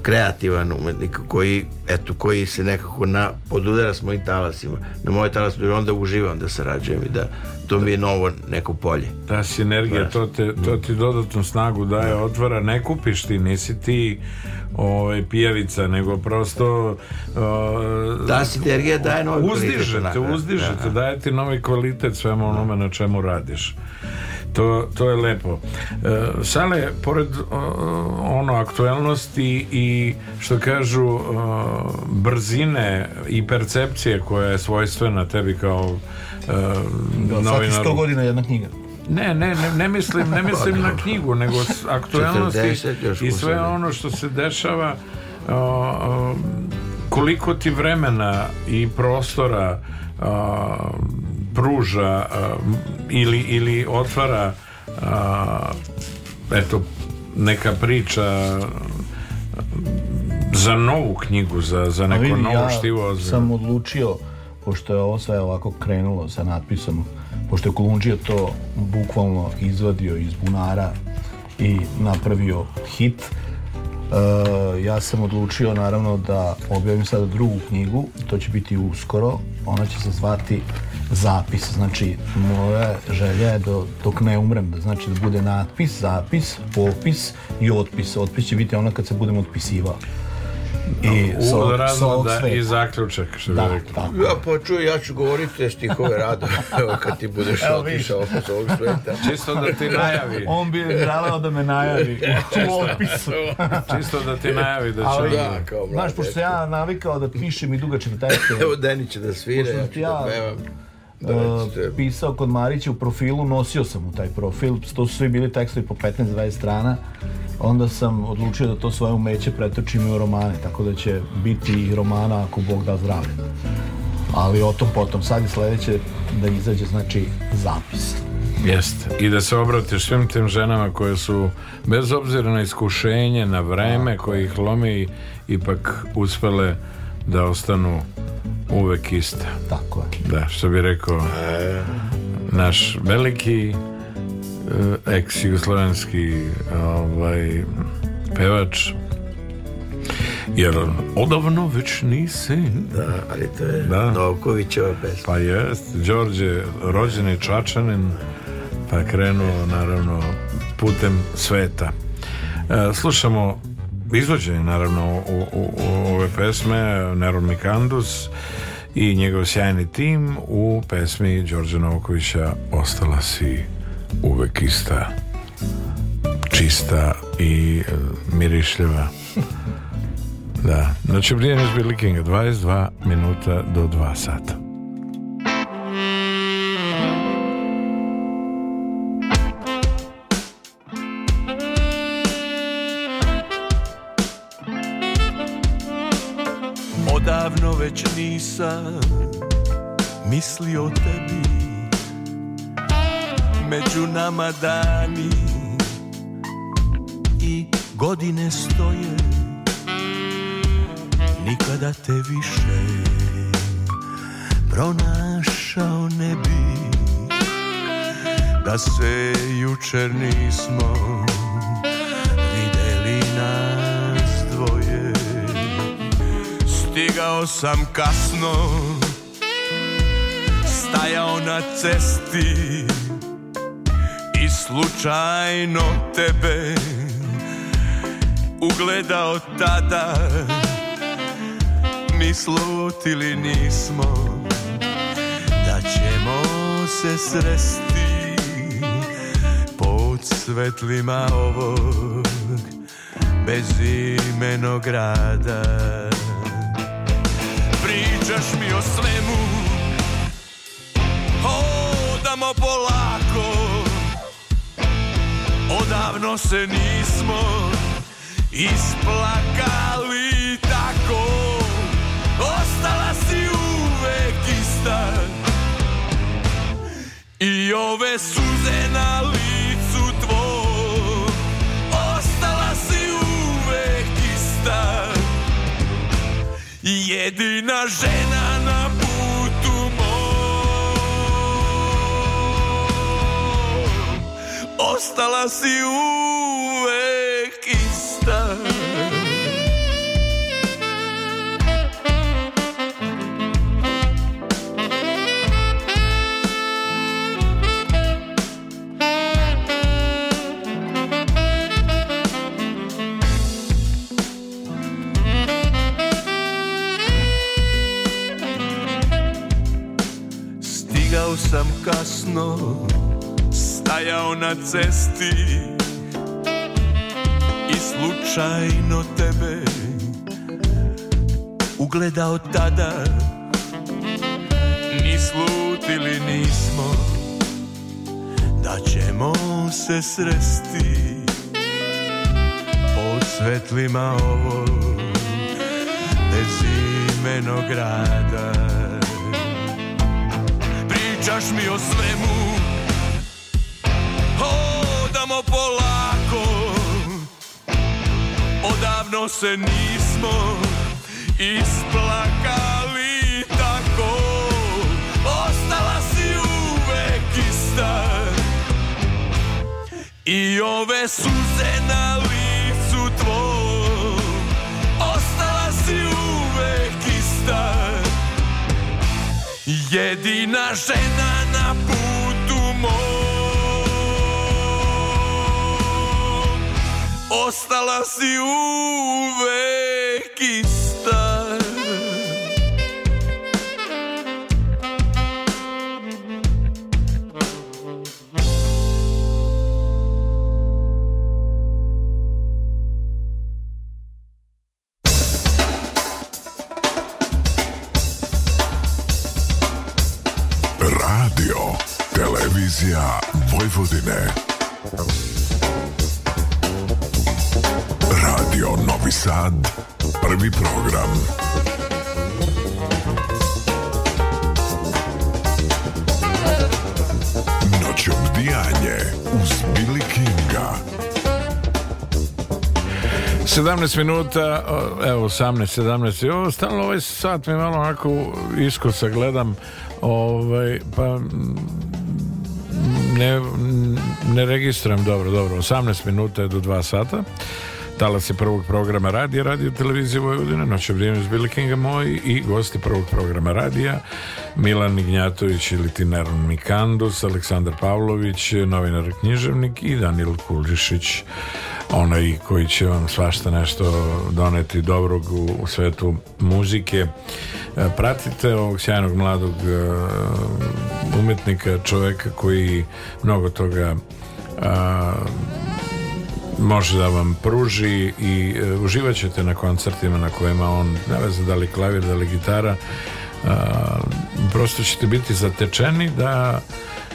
kreativan umetnik koji, eto, koji se nekako na, podudara s mojim talasima, na moje talas, onda uživam da sarađujem i da, to mi je novo neko polje. Ta sinergija, to, te, to ti dodatnu snagu daje, da. otvara, ne kupiš ti, nisi ti ovaj, pijavica, nego prosto uh, ta sinergija daje novi uzdižete, da. uzdižete, da. daje ti novi kvalitet svemu onome na čemu radiš. To, to je lepo. E, sale, pored ono aktuelnosti i što kažu uh, brzine i percepcije koja je svojstvena tebi kao da, Svaki sto godina jedna knjiga. Ne, ne, ne, ne mislim, ne <laughs> pa mislim na knjigu, nego aktualnosti i sve da. ono što se dešava o, o, koliko ti vremena i prostora a, pruža a, ili, ili otvara a, eto neka priča za novu knjigu za, za neko novo štivo za... sam odlučio pošto je ovo sve ovako krenulo sa natpisom, pošto je Kolundžija to bukvalno izvadio iz bunara i napravio hit, Uh, ja sam odlučio naravno da objavim sada drugu knjigu, to će biti uskoro, ona će se zvati Zapis, znači moja želja je do, da dok ne umrem, da znači da bude natpis, zapis, popis i otpis. Otpis će biti ono kad se budem otpisivao i no, sa, razloga sa i zaključak što da, bi rekao. Ja pa čuj, ja ću govoriti te stihove rado <laughs> evo kad ti budeš otišao oko ovog sveta. <laughs> Čisto da ti najavi. On bi želeo da me najavi u opisu. <laughs> Čisto da ti najavi da će. Ali, da, kao mlade, Znaš, pošto ja navikao da pišem i dugačim tekste. Evo Deni će da svire, ja ću da pevam. Recite. Da, da, da. pisao kod Marića u profilu, nosio sam u taj profil, to su svi bili tekstovi po 15-20 strana, onda sam odlučio da to svoje umeće pretočim u romane, tako da će biti i romana ako Bog da zdravlje. Ali o tom potom, sad je sledeće da izađe, znači, zapis. Jeste. I da se obratiš svim tim ženama koje su, bez obzira na iskušenje, na vreme koje ih lomi, ipak uspele da ostanu uvek ista. Tako je. Da, što bih rekao e... naš veliki eh, ex-jugoslovenski ovaj, pevač jer odavno već nisi da, ali to je da. Novkovićeva pesma pa jest, Đorđe, rođeni Čačanin pa krenuo naravno putem sveta e, slušamo izvođenje naravno o, o, o, ove pesme Neron Mikandus i njegov sjajni tim u pesmi Đorđe Novakovića Ostala si uvek ista čista i e, mirišljiva da, znači vrijeme zbirlikinga 22 minuta do 2 sata davno već nisam mislio tebi Među nama dani i godine stoje Nikada te više pronašao ne bi Da se jučer nismo videli nas Stigao sam kasno Stajao na cesti I slučajno tebe Ugledao tada Mi slutili nismo Da ćemo se sresti Pod svetlima ovog Bezimenog grada pričaš mi o svemu Hodamo polako Odavno se nismo isplakali tako Ostala si uvek ista I ove suze na licu tvoj Ostala si uvek ista Jedina žena hasta las está Stigao sam kasno stajao na cesti I slučajno tebe Ugledao tada Ni slutili nismo Da ćemo se sresti Po svetlima ovog Bezimenog grada Pričaš mi o svemu davno se nismo isplakali tako Ostala si uvek ista I ove suze na licu tvoj Ostala si uvek ista Jedina žena Ostala si uvek isti 17 minuta, evo 18, 17, i ovo stalno ovaj sat mi malo onako iskosa gledam, ovaj, pa ne, ne registrujem dobro, dobro, 18 minuta je do 2 sata. Talas se prvog programa radija, radio televizije Vojvodine, noće vrijeme s Bilkinga moj i gosti prvog programa radija, Milan Ignjatović ili Tinaron Mikandus, Aleksandar Pavlović, novinar književnik i Danil Kulišić onaj koji će vam svašta nešto doneti dobrog u, u svetu muzike. E, pratite ovog sjajnog mladog e, umetnika, čoveka koji mnogo toga a, e, može da vam pruži i e, uživat ćete na koncertima na kojima on, ne vezam da li klavir, da li gitara, a, prosto ćete biti zatečeni da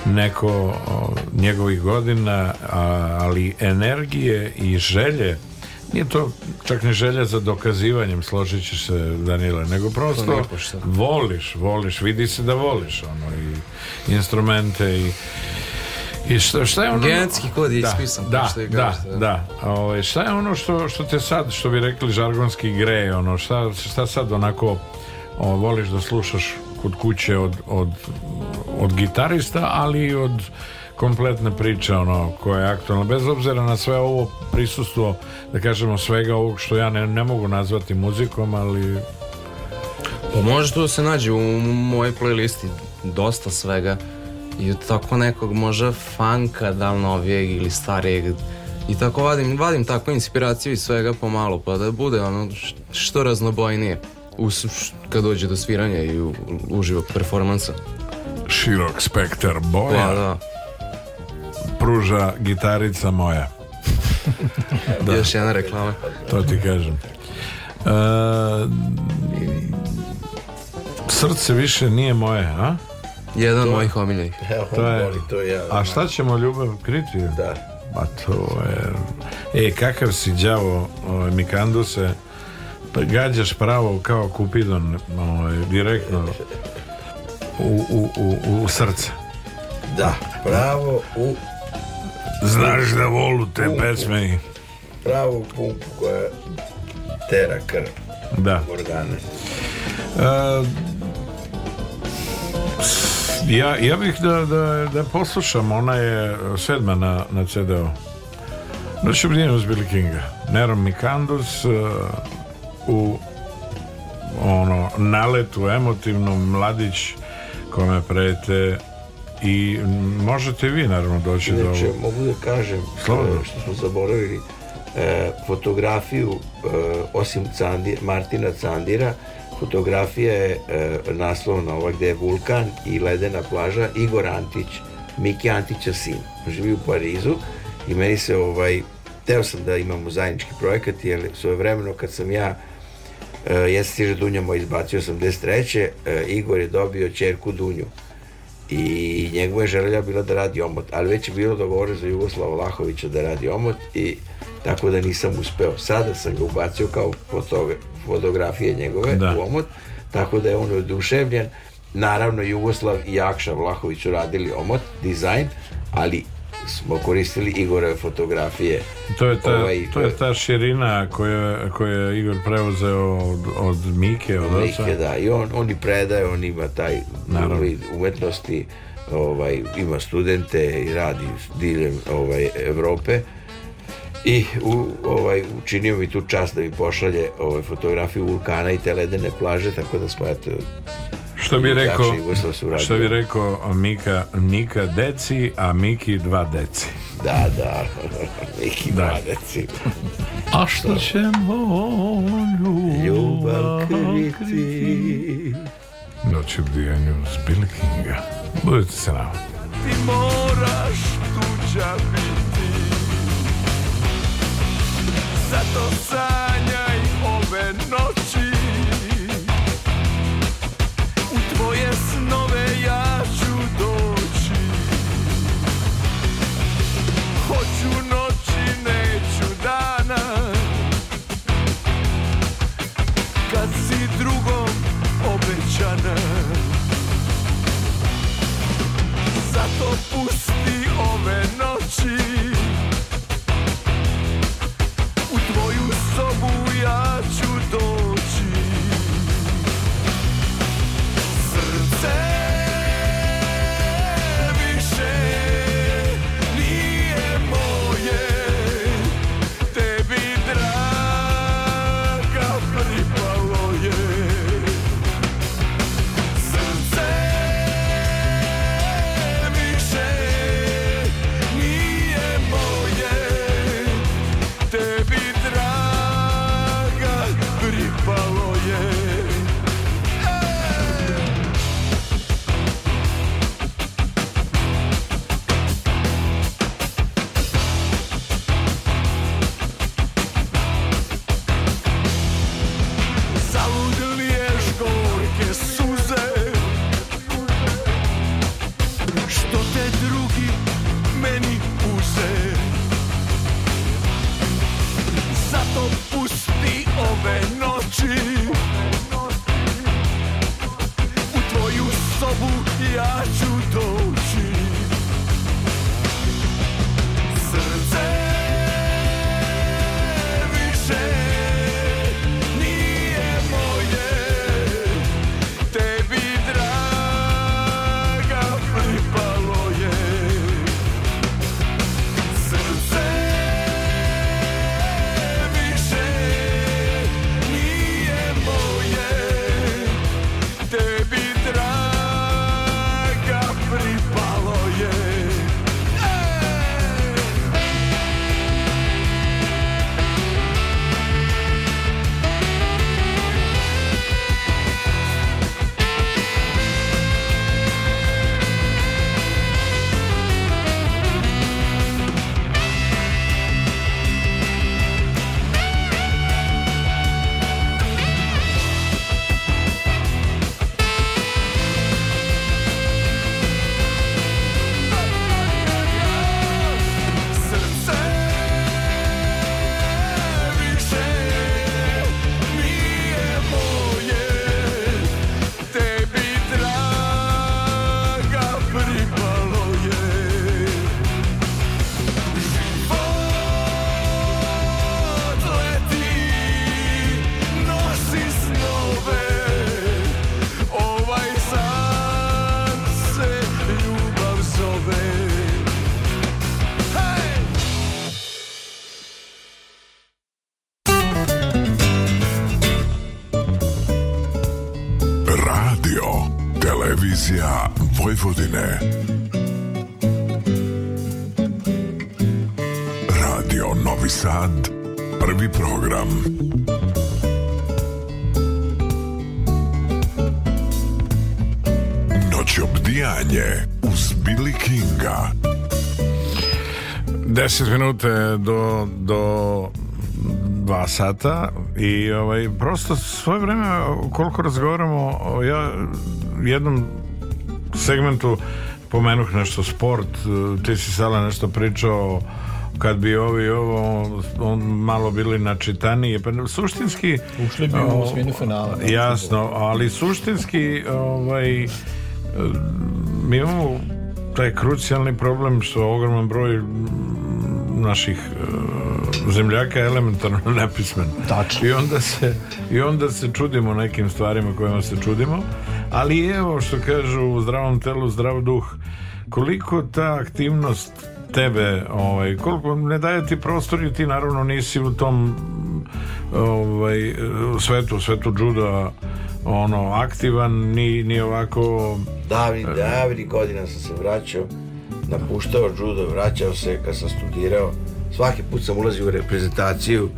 neko njegovih godina, ali energije i želje nije to čak ne želja za dokazivanjem, složit ćeš se Danile, nego prosto voliš, voliš, vidi se da voliš ono, i instrumente i i šta, šta je ono... Genetski kod je da, ispisan. Da, što je da, gaš, da. Ovo, ovaj, šta je ono što, što te sad, što bi rekli žargonski gre, ono, šta, šta sad onako o, voliš da slušaš kod kuće od, od, od gitarista, ali i od kompletne priče ono, koja je aktualna. Bez obzira na sve ovo prisustvo, da kažemo svega ovog što ja ne, ne mogu nazvati muzikom, ali... Pa može tu da se nađe u mojoj playlisti dosta svega i tako nekog može fanka da li novijeg ili starijeg i tako vadim, vadim tako inspiraciju iz svega pomalo pa da bude ono što raznobojnije u, kad dođe do sviranja i u, uživog performansa. Širok spektar boja. Ja, pa da. Pruža gitarica moja. da. <laughs> Još jedna reklama. To ti kažem. Uh, srce više nije moje, a? Jedan to, mojih omiljenih. To je, to je ja, a šta ćemo ljubav kriti? Da. Pa to je... E, kakav si đavo, ovaj, Mikanduse, gađaš pravo kao Kupidon ovaj, direktno u, u, u, u srce da, pravo u znaš da volu te pumpu. pesme pravo u koja tera krv da. organe A, e, ja, ja bih da, da, da poslušam ona je sedma na, na CD-u Noću brinju Billy Kinga Nero Mikandus uh, u ono, naletu emotivnom mladić kome prete i možete vi naravno doći Inače, do ovog. Inače, mogu da kažem Slobodno. Eh, što smo zaboravili e, fotografiju e, osim Candir, Martina Candira fotografija je e, naslovna ova gde je vulkan i ledena plaža Igor Antić Miki Antića sin živi u Parizu i meni se ovaj teo sam da imamo zajednički projekat jer vremeno kad sam ja E, ja sam Siže Dunja moj izbacio 83. E, Igor je dobio čerku Dunju i njegova je želja bila da radi omot, ali već je bilo dogovore za Jugoslava Vlahovića da radi omot i tako da nisam uspeo. Sada sam ga ubacio kao fotografije njegove da. u omot, tako da je on oduševljen. Naravno, Jugoslav i Jakša Vlahović su radili omot, dizajn, ali smo koristili Igore fotografije. To je ta, ovaj, to je ta širina koja, koja je Igor preuzeo od, od Mike, od Mike, oca. da. I on, on i predaje, on ima taj vid ovaj, umetnosti, ovaj, ima studente i radi diljem ovaj, Evrope. I u, ovaj, učinio mi tu čast da mi pošalje ovaj, fotografiju vulkana i te ledene plaže, tako da smo eto, Što bi rekao, što bi rekao Mika, Mika deci, a Miki dva deci. Da, da, <laughs> Miki da. dva deci. a što ćemo ljubav kriti? Noć u bijanju Spilkinga. Budete se nama. Ti moraš tuđa biti Zato sam you know. 10 minuta do, do dva sata i ovaj, prosto svoje vreme koliko razgovaramo ja jednom segmentu pomenuh nešto sport ti si sada nešto pričao kad bi ovi ovo on malo bili načitanije pa suštinski ušli bi u osminu finala da. jasno, ali suštinski ovaj mi imamo taj krucijalni problem što ogroman broj naših uh, zemljaka je elementarno <laughs> nepismen. Tačno. I onda, se, I onda se čudimo nekim stvarima kojima se čudimo, ali evo što kažu u zdravom telu zdrav duh, koliko ta aktivnost tebe, ovaj, koliko ne daje ti prostor i ti naravno nisi u tom ovaj, svetu, svetu džuda ono, aktivan ni, ni ovako davni, davni godina sam se vraćao napuštao judo, vraćao se kad sam studirao. Svaki put sam ulazio u reprezentaciju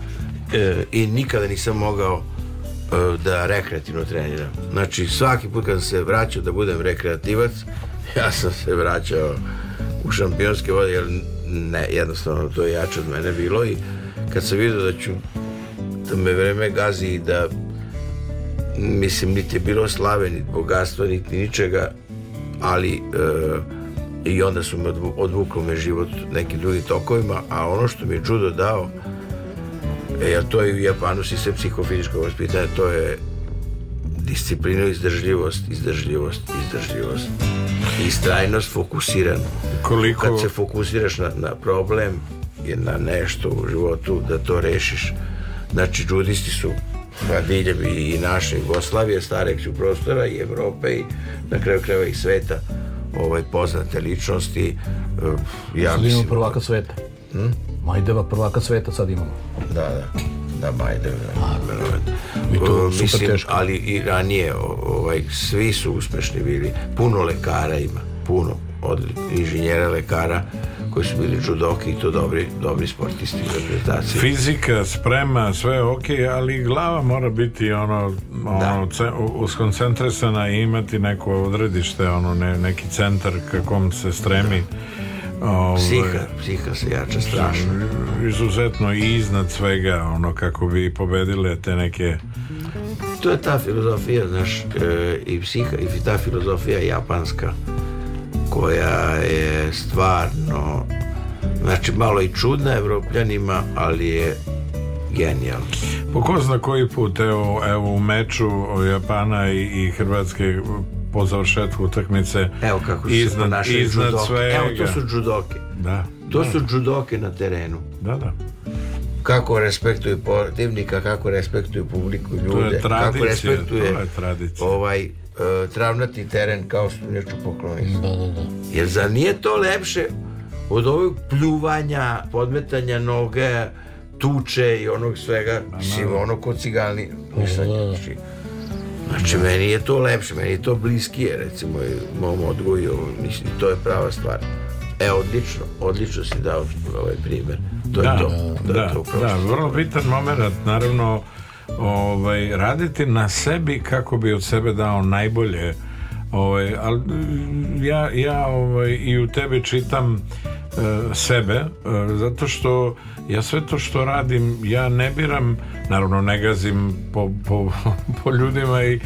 e, i nikada nisam mogao e, da rekreativno treniram. Znači svaki put kad sam se vraćao da budem rekreativac, <laughs> ja sam se vraćao u šampionske vode, jer ne, jednostavno to je jače od mene bilo i kad sam vidio da ću da me vreme gazi i da mislim niti je bilo slave, niti bogatstva, niti ničega, ali e, i onda su me odvukli me život nekim drugim tokovima, a ono što mi je čudo dao, e, jer to je u Japanu sistem psihofizičkog vaspitanja, to je disciplina, izdržljivost, izdržljivost, izdržljivost. I Istrajnost, fokusiran. Koliko... Kad se fokusiraš na, na problem i na nešto u životu, da to rešiš. Znači, džudisti su diljem i naše Jugoslavije, stareg su prostora i Evrope i na kraju krajeva i sveta ovaj, poznate ličnosti. E, ja sad mislim, imamo prvaka sveta. Hm? Majdeva prvaka sveta sad imamo. Da, da. Da, Majdeva. Da. E, I to super mislim, teško. Ali i ranije, ovaj, svi su uspešni bili. Puno lekara ima, puno od inženjera lekara koji su bili judoki i to dobri, dobri sportisti u reprezentaciji. Fizika, sprema, sve ok, ali glava mora biti ono, ono da. uskoncentrisana i imati neko odredište, ono, ne, neki centar kom se stremi. Da. Ove, ovaj, psiha, psiha se jače strašno. Da, izuzetno i iznad svega, ono, kako bi pobedile te neke to je ta filozofija, znaš, e, i psiha, i ta filozofija japanska koja je stvarno znači malo i čudna evropljanima, ali je genijalno. Po ko zna koji put, evo, evo u meču Japana i, i Hrvatske po završetku utakmice evo kako su iznad, se iznad svega. Evo to su džudoke. Da. To da. su džudoke na terenu. Da, da. Kako respektuju protivnika, kako respektuju publiku ljude, kako respektuje to je tradicija. ovaj E, travnati teren kao studnjaču poklonicu. Da, da, da. Jer za nije to lepše od ovog pljuvanja, podmetanja noge, tuče i onog svega, mislim, ono ko cigani. Mislim, da, znači, da, da. znači, meni je to lepše, meni je to bliskije, recimo, i mom odgoju, mislim, to je prava stvar. E, odlično, odlično si dao ovaj primer. To da, je to. Da, to je to da, vrlo bitan moment, naravno, ovaj, raditi na sebi kako bi od sebe dao najbolje ovaj, ali ja, ja ovaj, i u tebi čitam e, sebe e, zato što ja sve to što radim ja ne biram naravno ne gazim po, po, <laughs> po ljudima i e,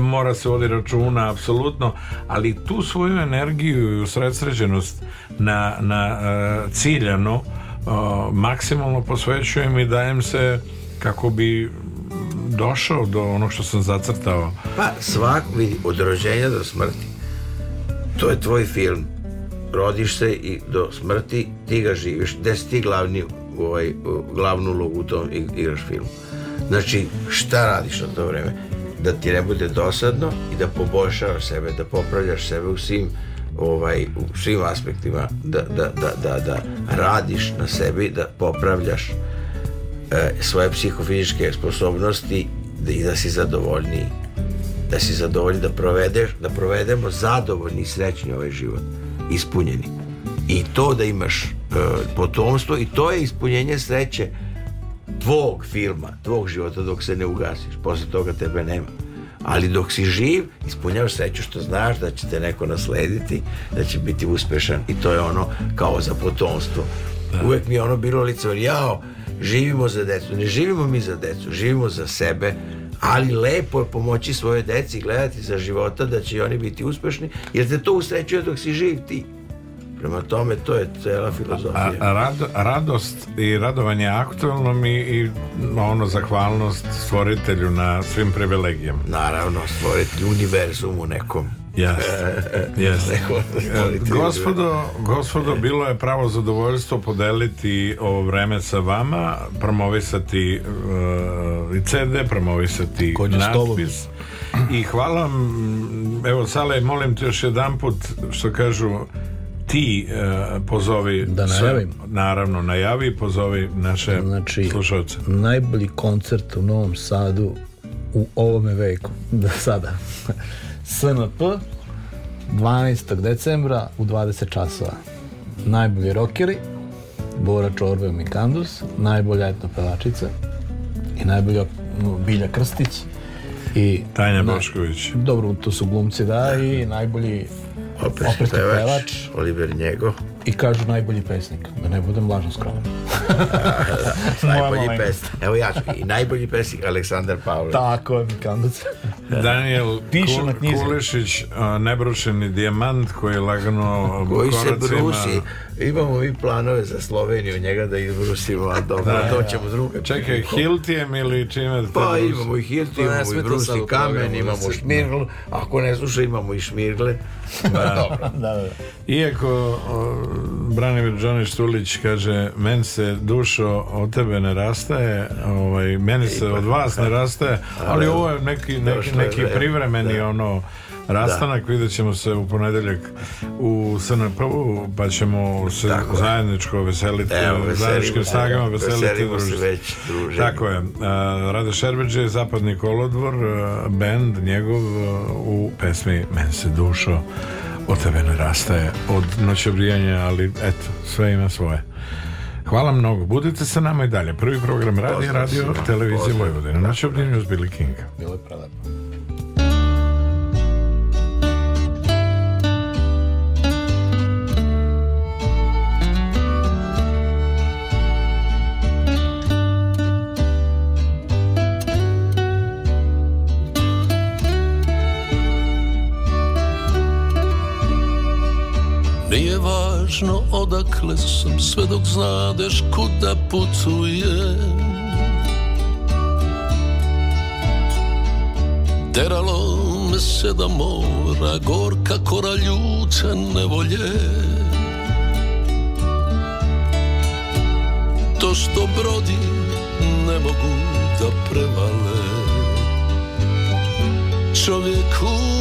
mora se vodi računa apsolutno ali tu svoju energiju i usredsređenost na, na ciljano maksimalno posvećujem i dajem se kako bi došao do onog što sam zacrtao? Pa vidi, od rođenja do smrti. To je tvoj film. Rodiš se i do smrti ti ga živiš. Gde si ti glavni, ovaj, glavnu ulogu u tom igraš film? Znači, šta radiš na to vreme? Da ti ne bude dosadno i da poboljšavaš sebe, da popravljaš sebe u svim ovaj, u svim aspektima da, da, da, da, da radiš na sebi, da popravljaš E, svoje psihofizičke sposobnosti da i da, da si zadovoljni da si zadovoljni, da provedeš, da provedemo zadovoljni i srećni ovaj život, ispunjeni. I to da imaš uh, potomstvo i to je ispunjenje sreće tvog filma, tvog života dok se ne ugasiš, posle toga tebe nema. Ali dok si živ, ispunjavaš sreću što znaš da će te neko naslediti, da će biti uspešan i to je ono kao za potomstvo. Da. Uvek mi je ono bilo lice, jao, živimo za decu. Ne živimo mi za decu, živimo za sebe, ali lepo je pomoći svoje deci gledati za života da će oni biti uspešni, jer te to usrećuje dok si živ ti. Prema tome, to je cela filozofija. A, a rado, radost i radovanje aktualnom i, i ono zahvalnost stvoritelju na svim privilegijama. Naravno, stvoritelju, univerzumu nekom. Yes. Yes. E, e, e, gospodo, gospodo, bilo je pravo zadovoljstvo podeliti ovo vreme sa vama, promovisati uh, i CD, promovisati natpis. I hvala vam, evo Sale, molim te još jedan put, što kažu, ti uh, pozovi da najavim. Sve, naravno, najavi pozovi naše znači, slušalce. Najbolji koncert u Novom Sadu u ovome veku, <laughs> da sada. SNP 12. decembra u 20 časova. Najbolji rokeri, Bora Čorbe u Mikandus, najbolja etno pevačica i najbolja no, Bilja Krstić i Tajna na, Bošković. Dobro, to su glumci, da, i najbolji opet, opet pevač, pevač, Oliver Njego i kažu najbolji pesnik. Da ne budem lažno skroman. <laughs> najbolji pesnik. Evo ja ću. I najbolji pesnik Aleksandar Pavlović. Tako je, Mikandac. <laughs> Daniel Piše na knjizi. Kulešić, nebrušeni dijamant koji je lagano koji se brusi Imamo i planove za Sloveniju, njega da izbrusimo, a dobro, da, to da. ćemo druga. Čekaj, Hiltijem ili čime? Pa imamo i Hiltijem, pa imamo i Brusi Kamen, da imamo Šmirgl, ako ne sluša imamo i Šmirgle. <laughs> Da. Pa da. da, Iako Branimir Đonić Štulić kaže, men se dušo od tebe ne rastaje, ovaj, meni se od vas ne rastaje, ali ovo je neki, neki, neki privremeni ono rastanak, da. vidjet ćemo se u ponedeljak u SNP-u, pa ćemo se Tako zajedničko je. veseliti, Evo, veselim, zajedničkim snagama veseliti. Druž... Se već, druženje. Tako je. E, Rade Šerbeđe, Zapadni kolodvor, e, bend njegov e, u pesmi Men se dušo od tebe ne rastaje od noćobrijanja, ali eto, sve ima svoje. Hvala mnogo. Budite sa nama i dalje. Prvi program radi, radio, radio, televizije Vojvodina. Naš obdjenju uz Billy King. Bilo je prelepo. tačno odakle sam Sve dok znadeš kuda putuje Deralo me se da mora Gorka kora ljute nevolje To što brodi ne mogu da prevale Čovjeku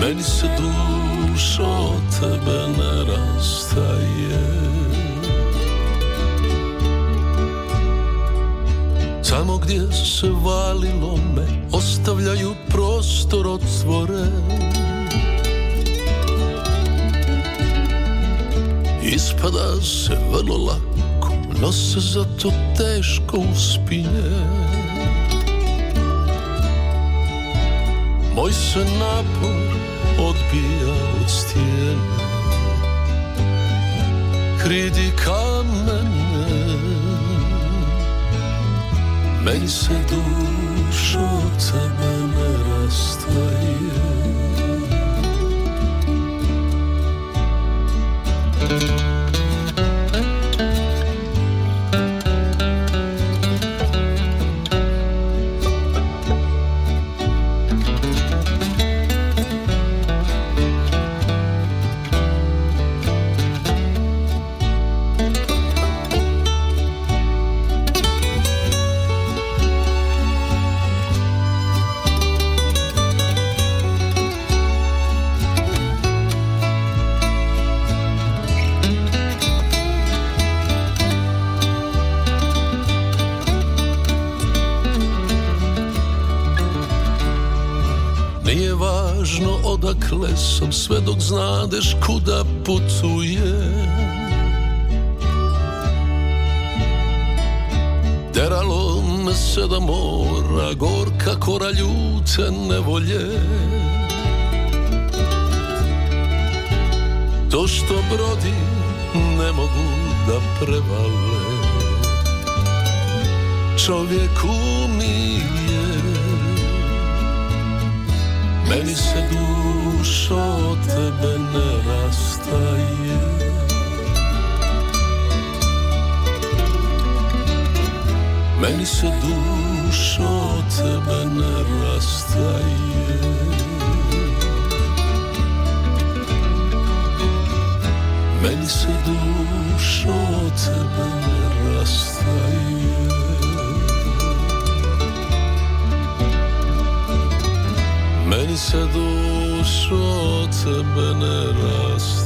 Meni se dušo od tebe ne rastaje Samo gdje se valilo me Ostavljaju prostor otvore Ispada se vrlo lako No se zato teško uspije Moj se napoj stjena Kridi kamene Meni se duša od tebe ne rastaje znadeš kuda putuje Teralo me se da mora Gorka kora ljute nevolje To što brodi ne mogu da prevale Čovjeku mi Meni se dušo od tebe ne rastaje Meni se dušo od tebe ne rastaje Meni se dušo od tebe ne rastaje من صد و شد بنراست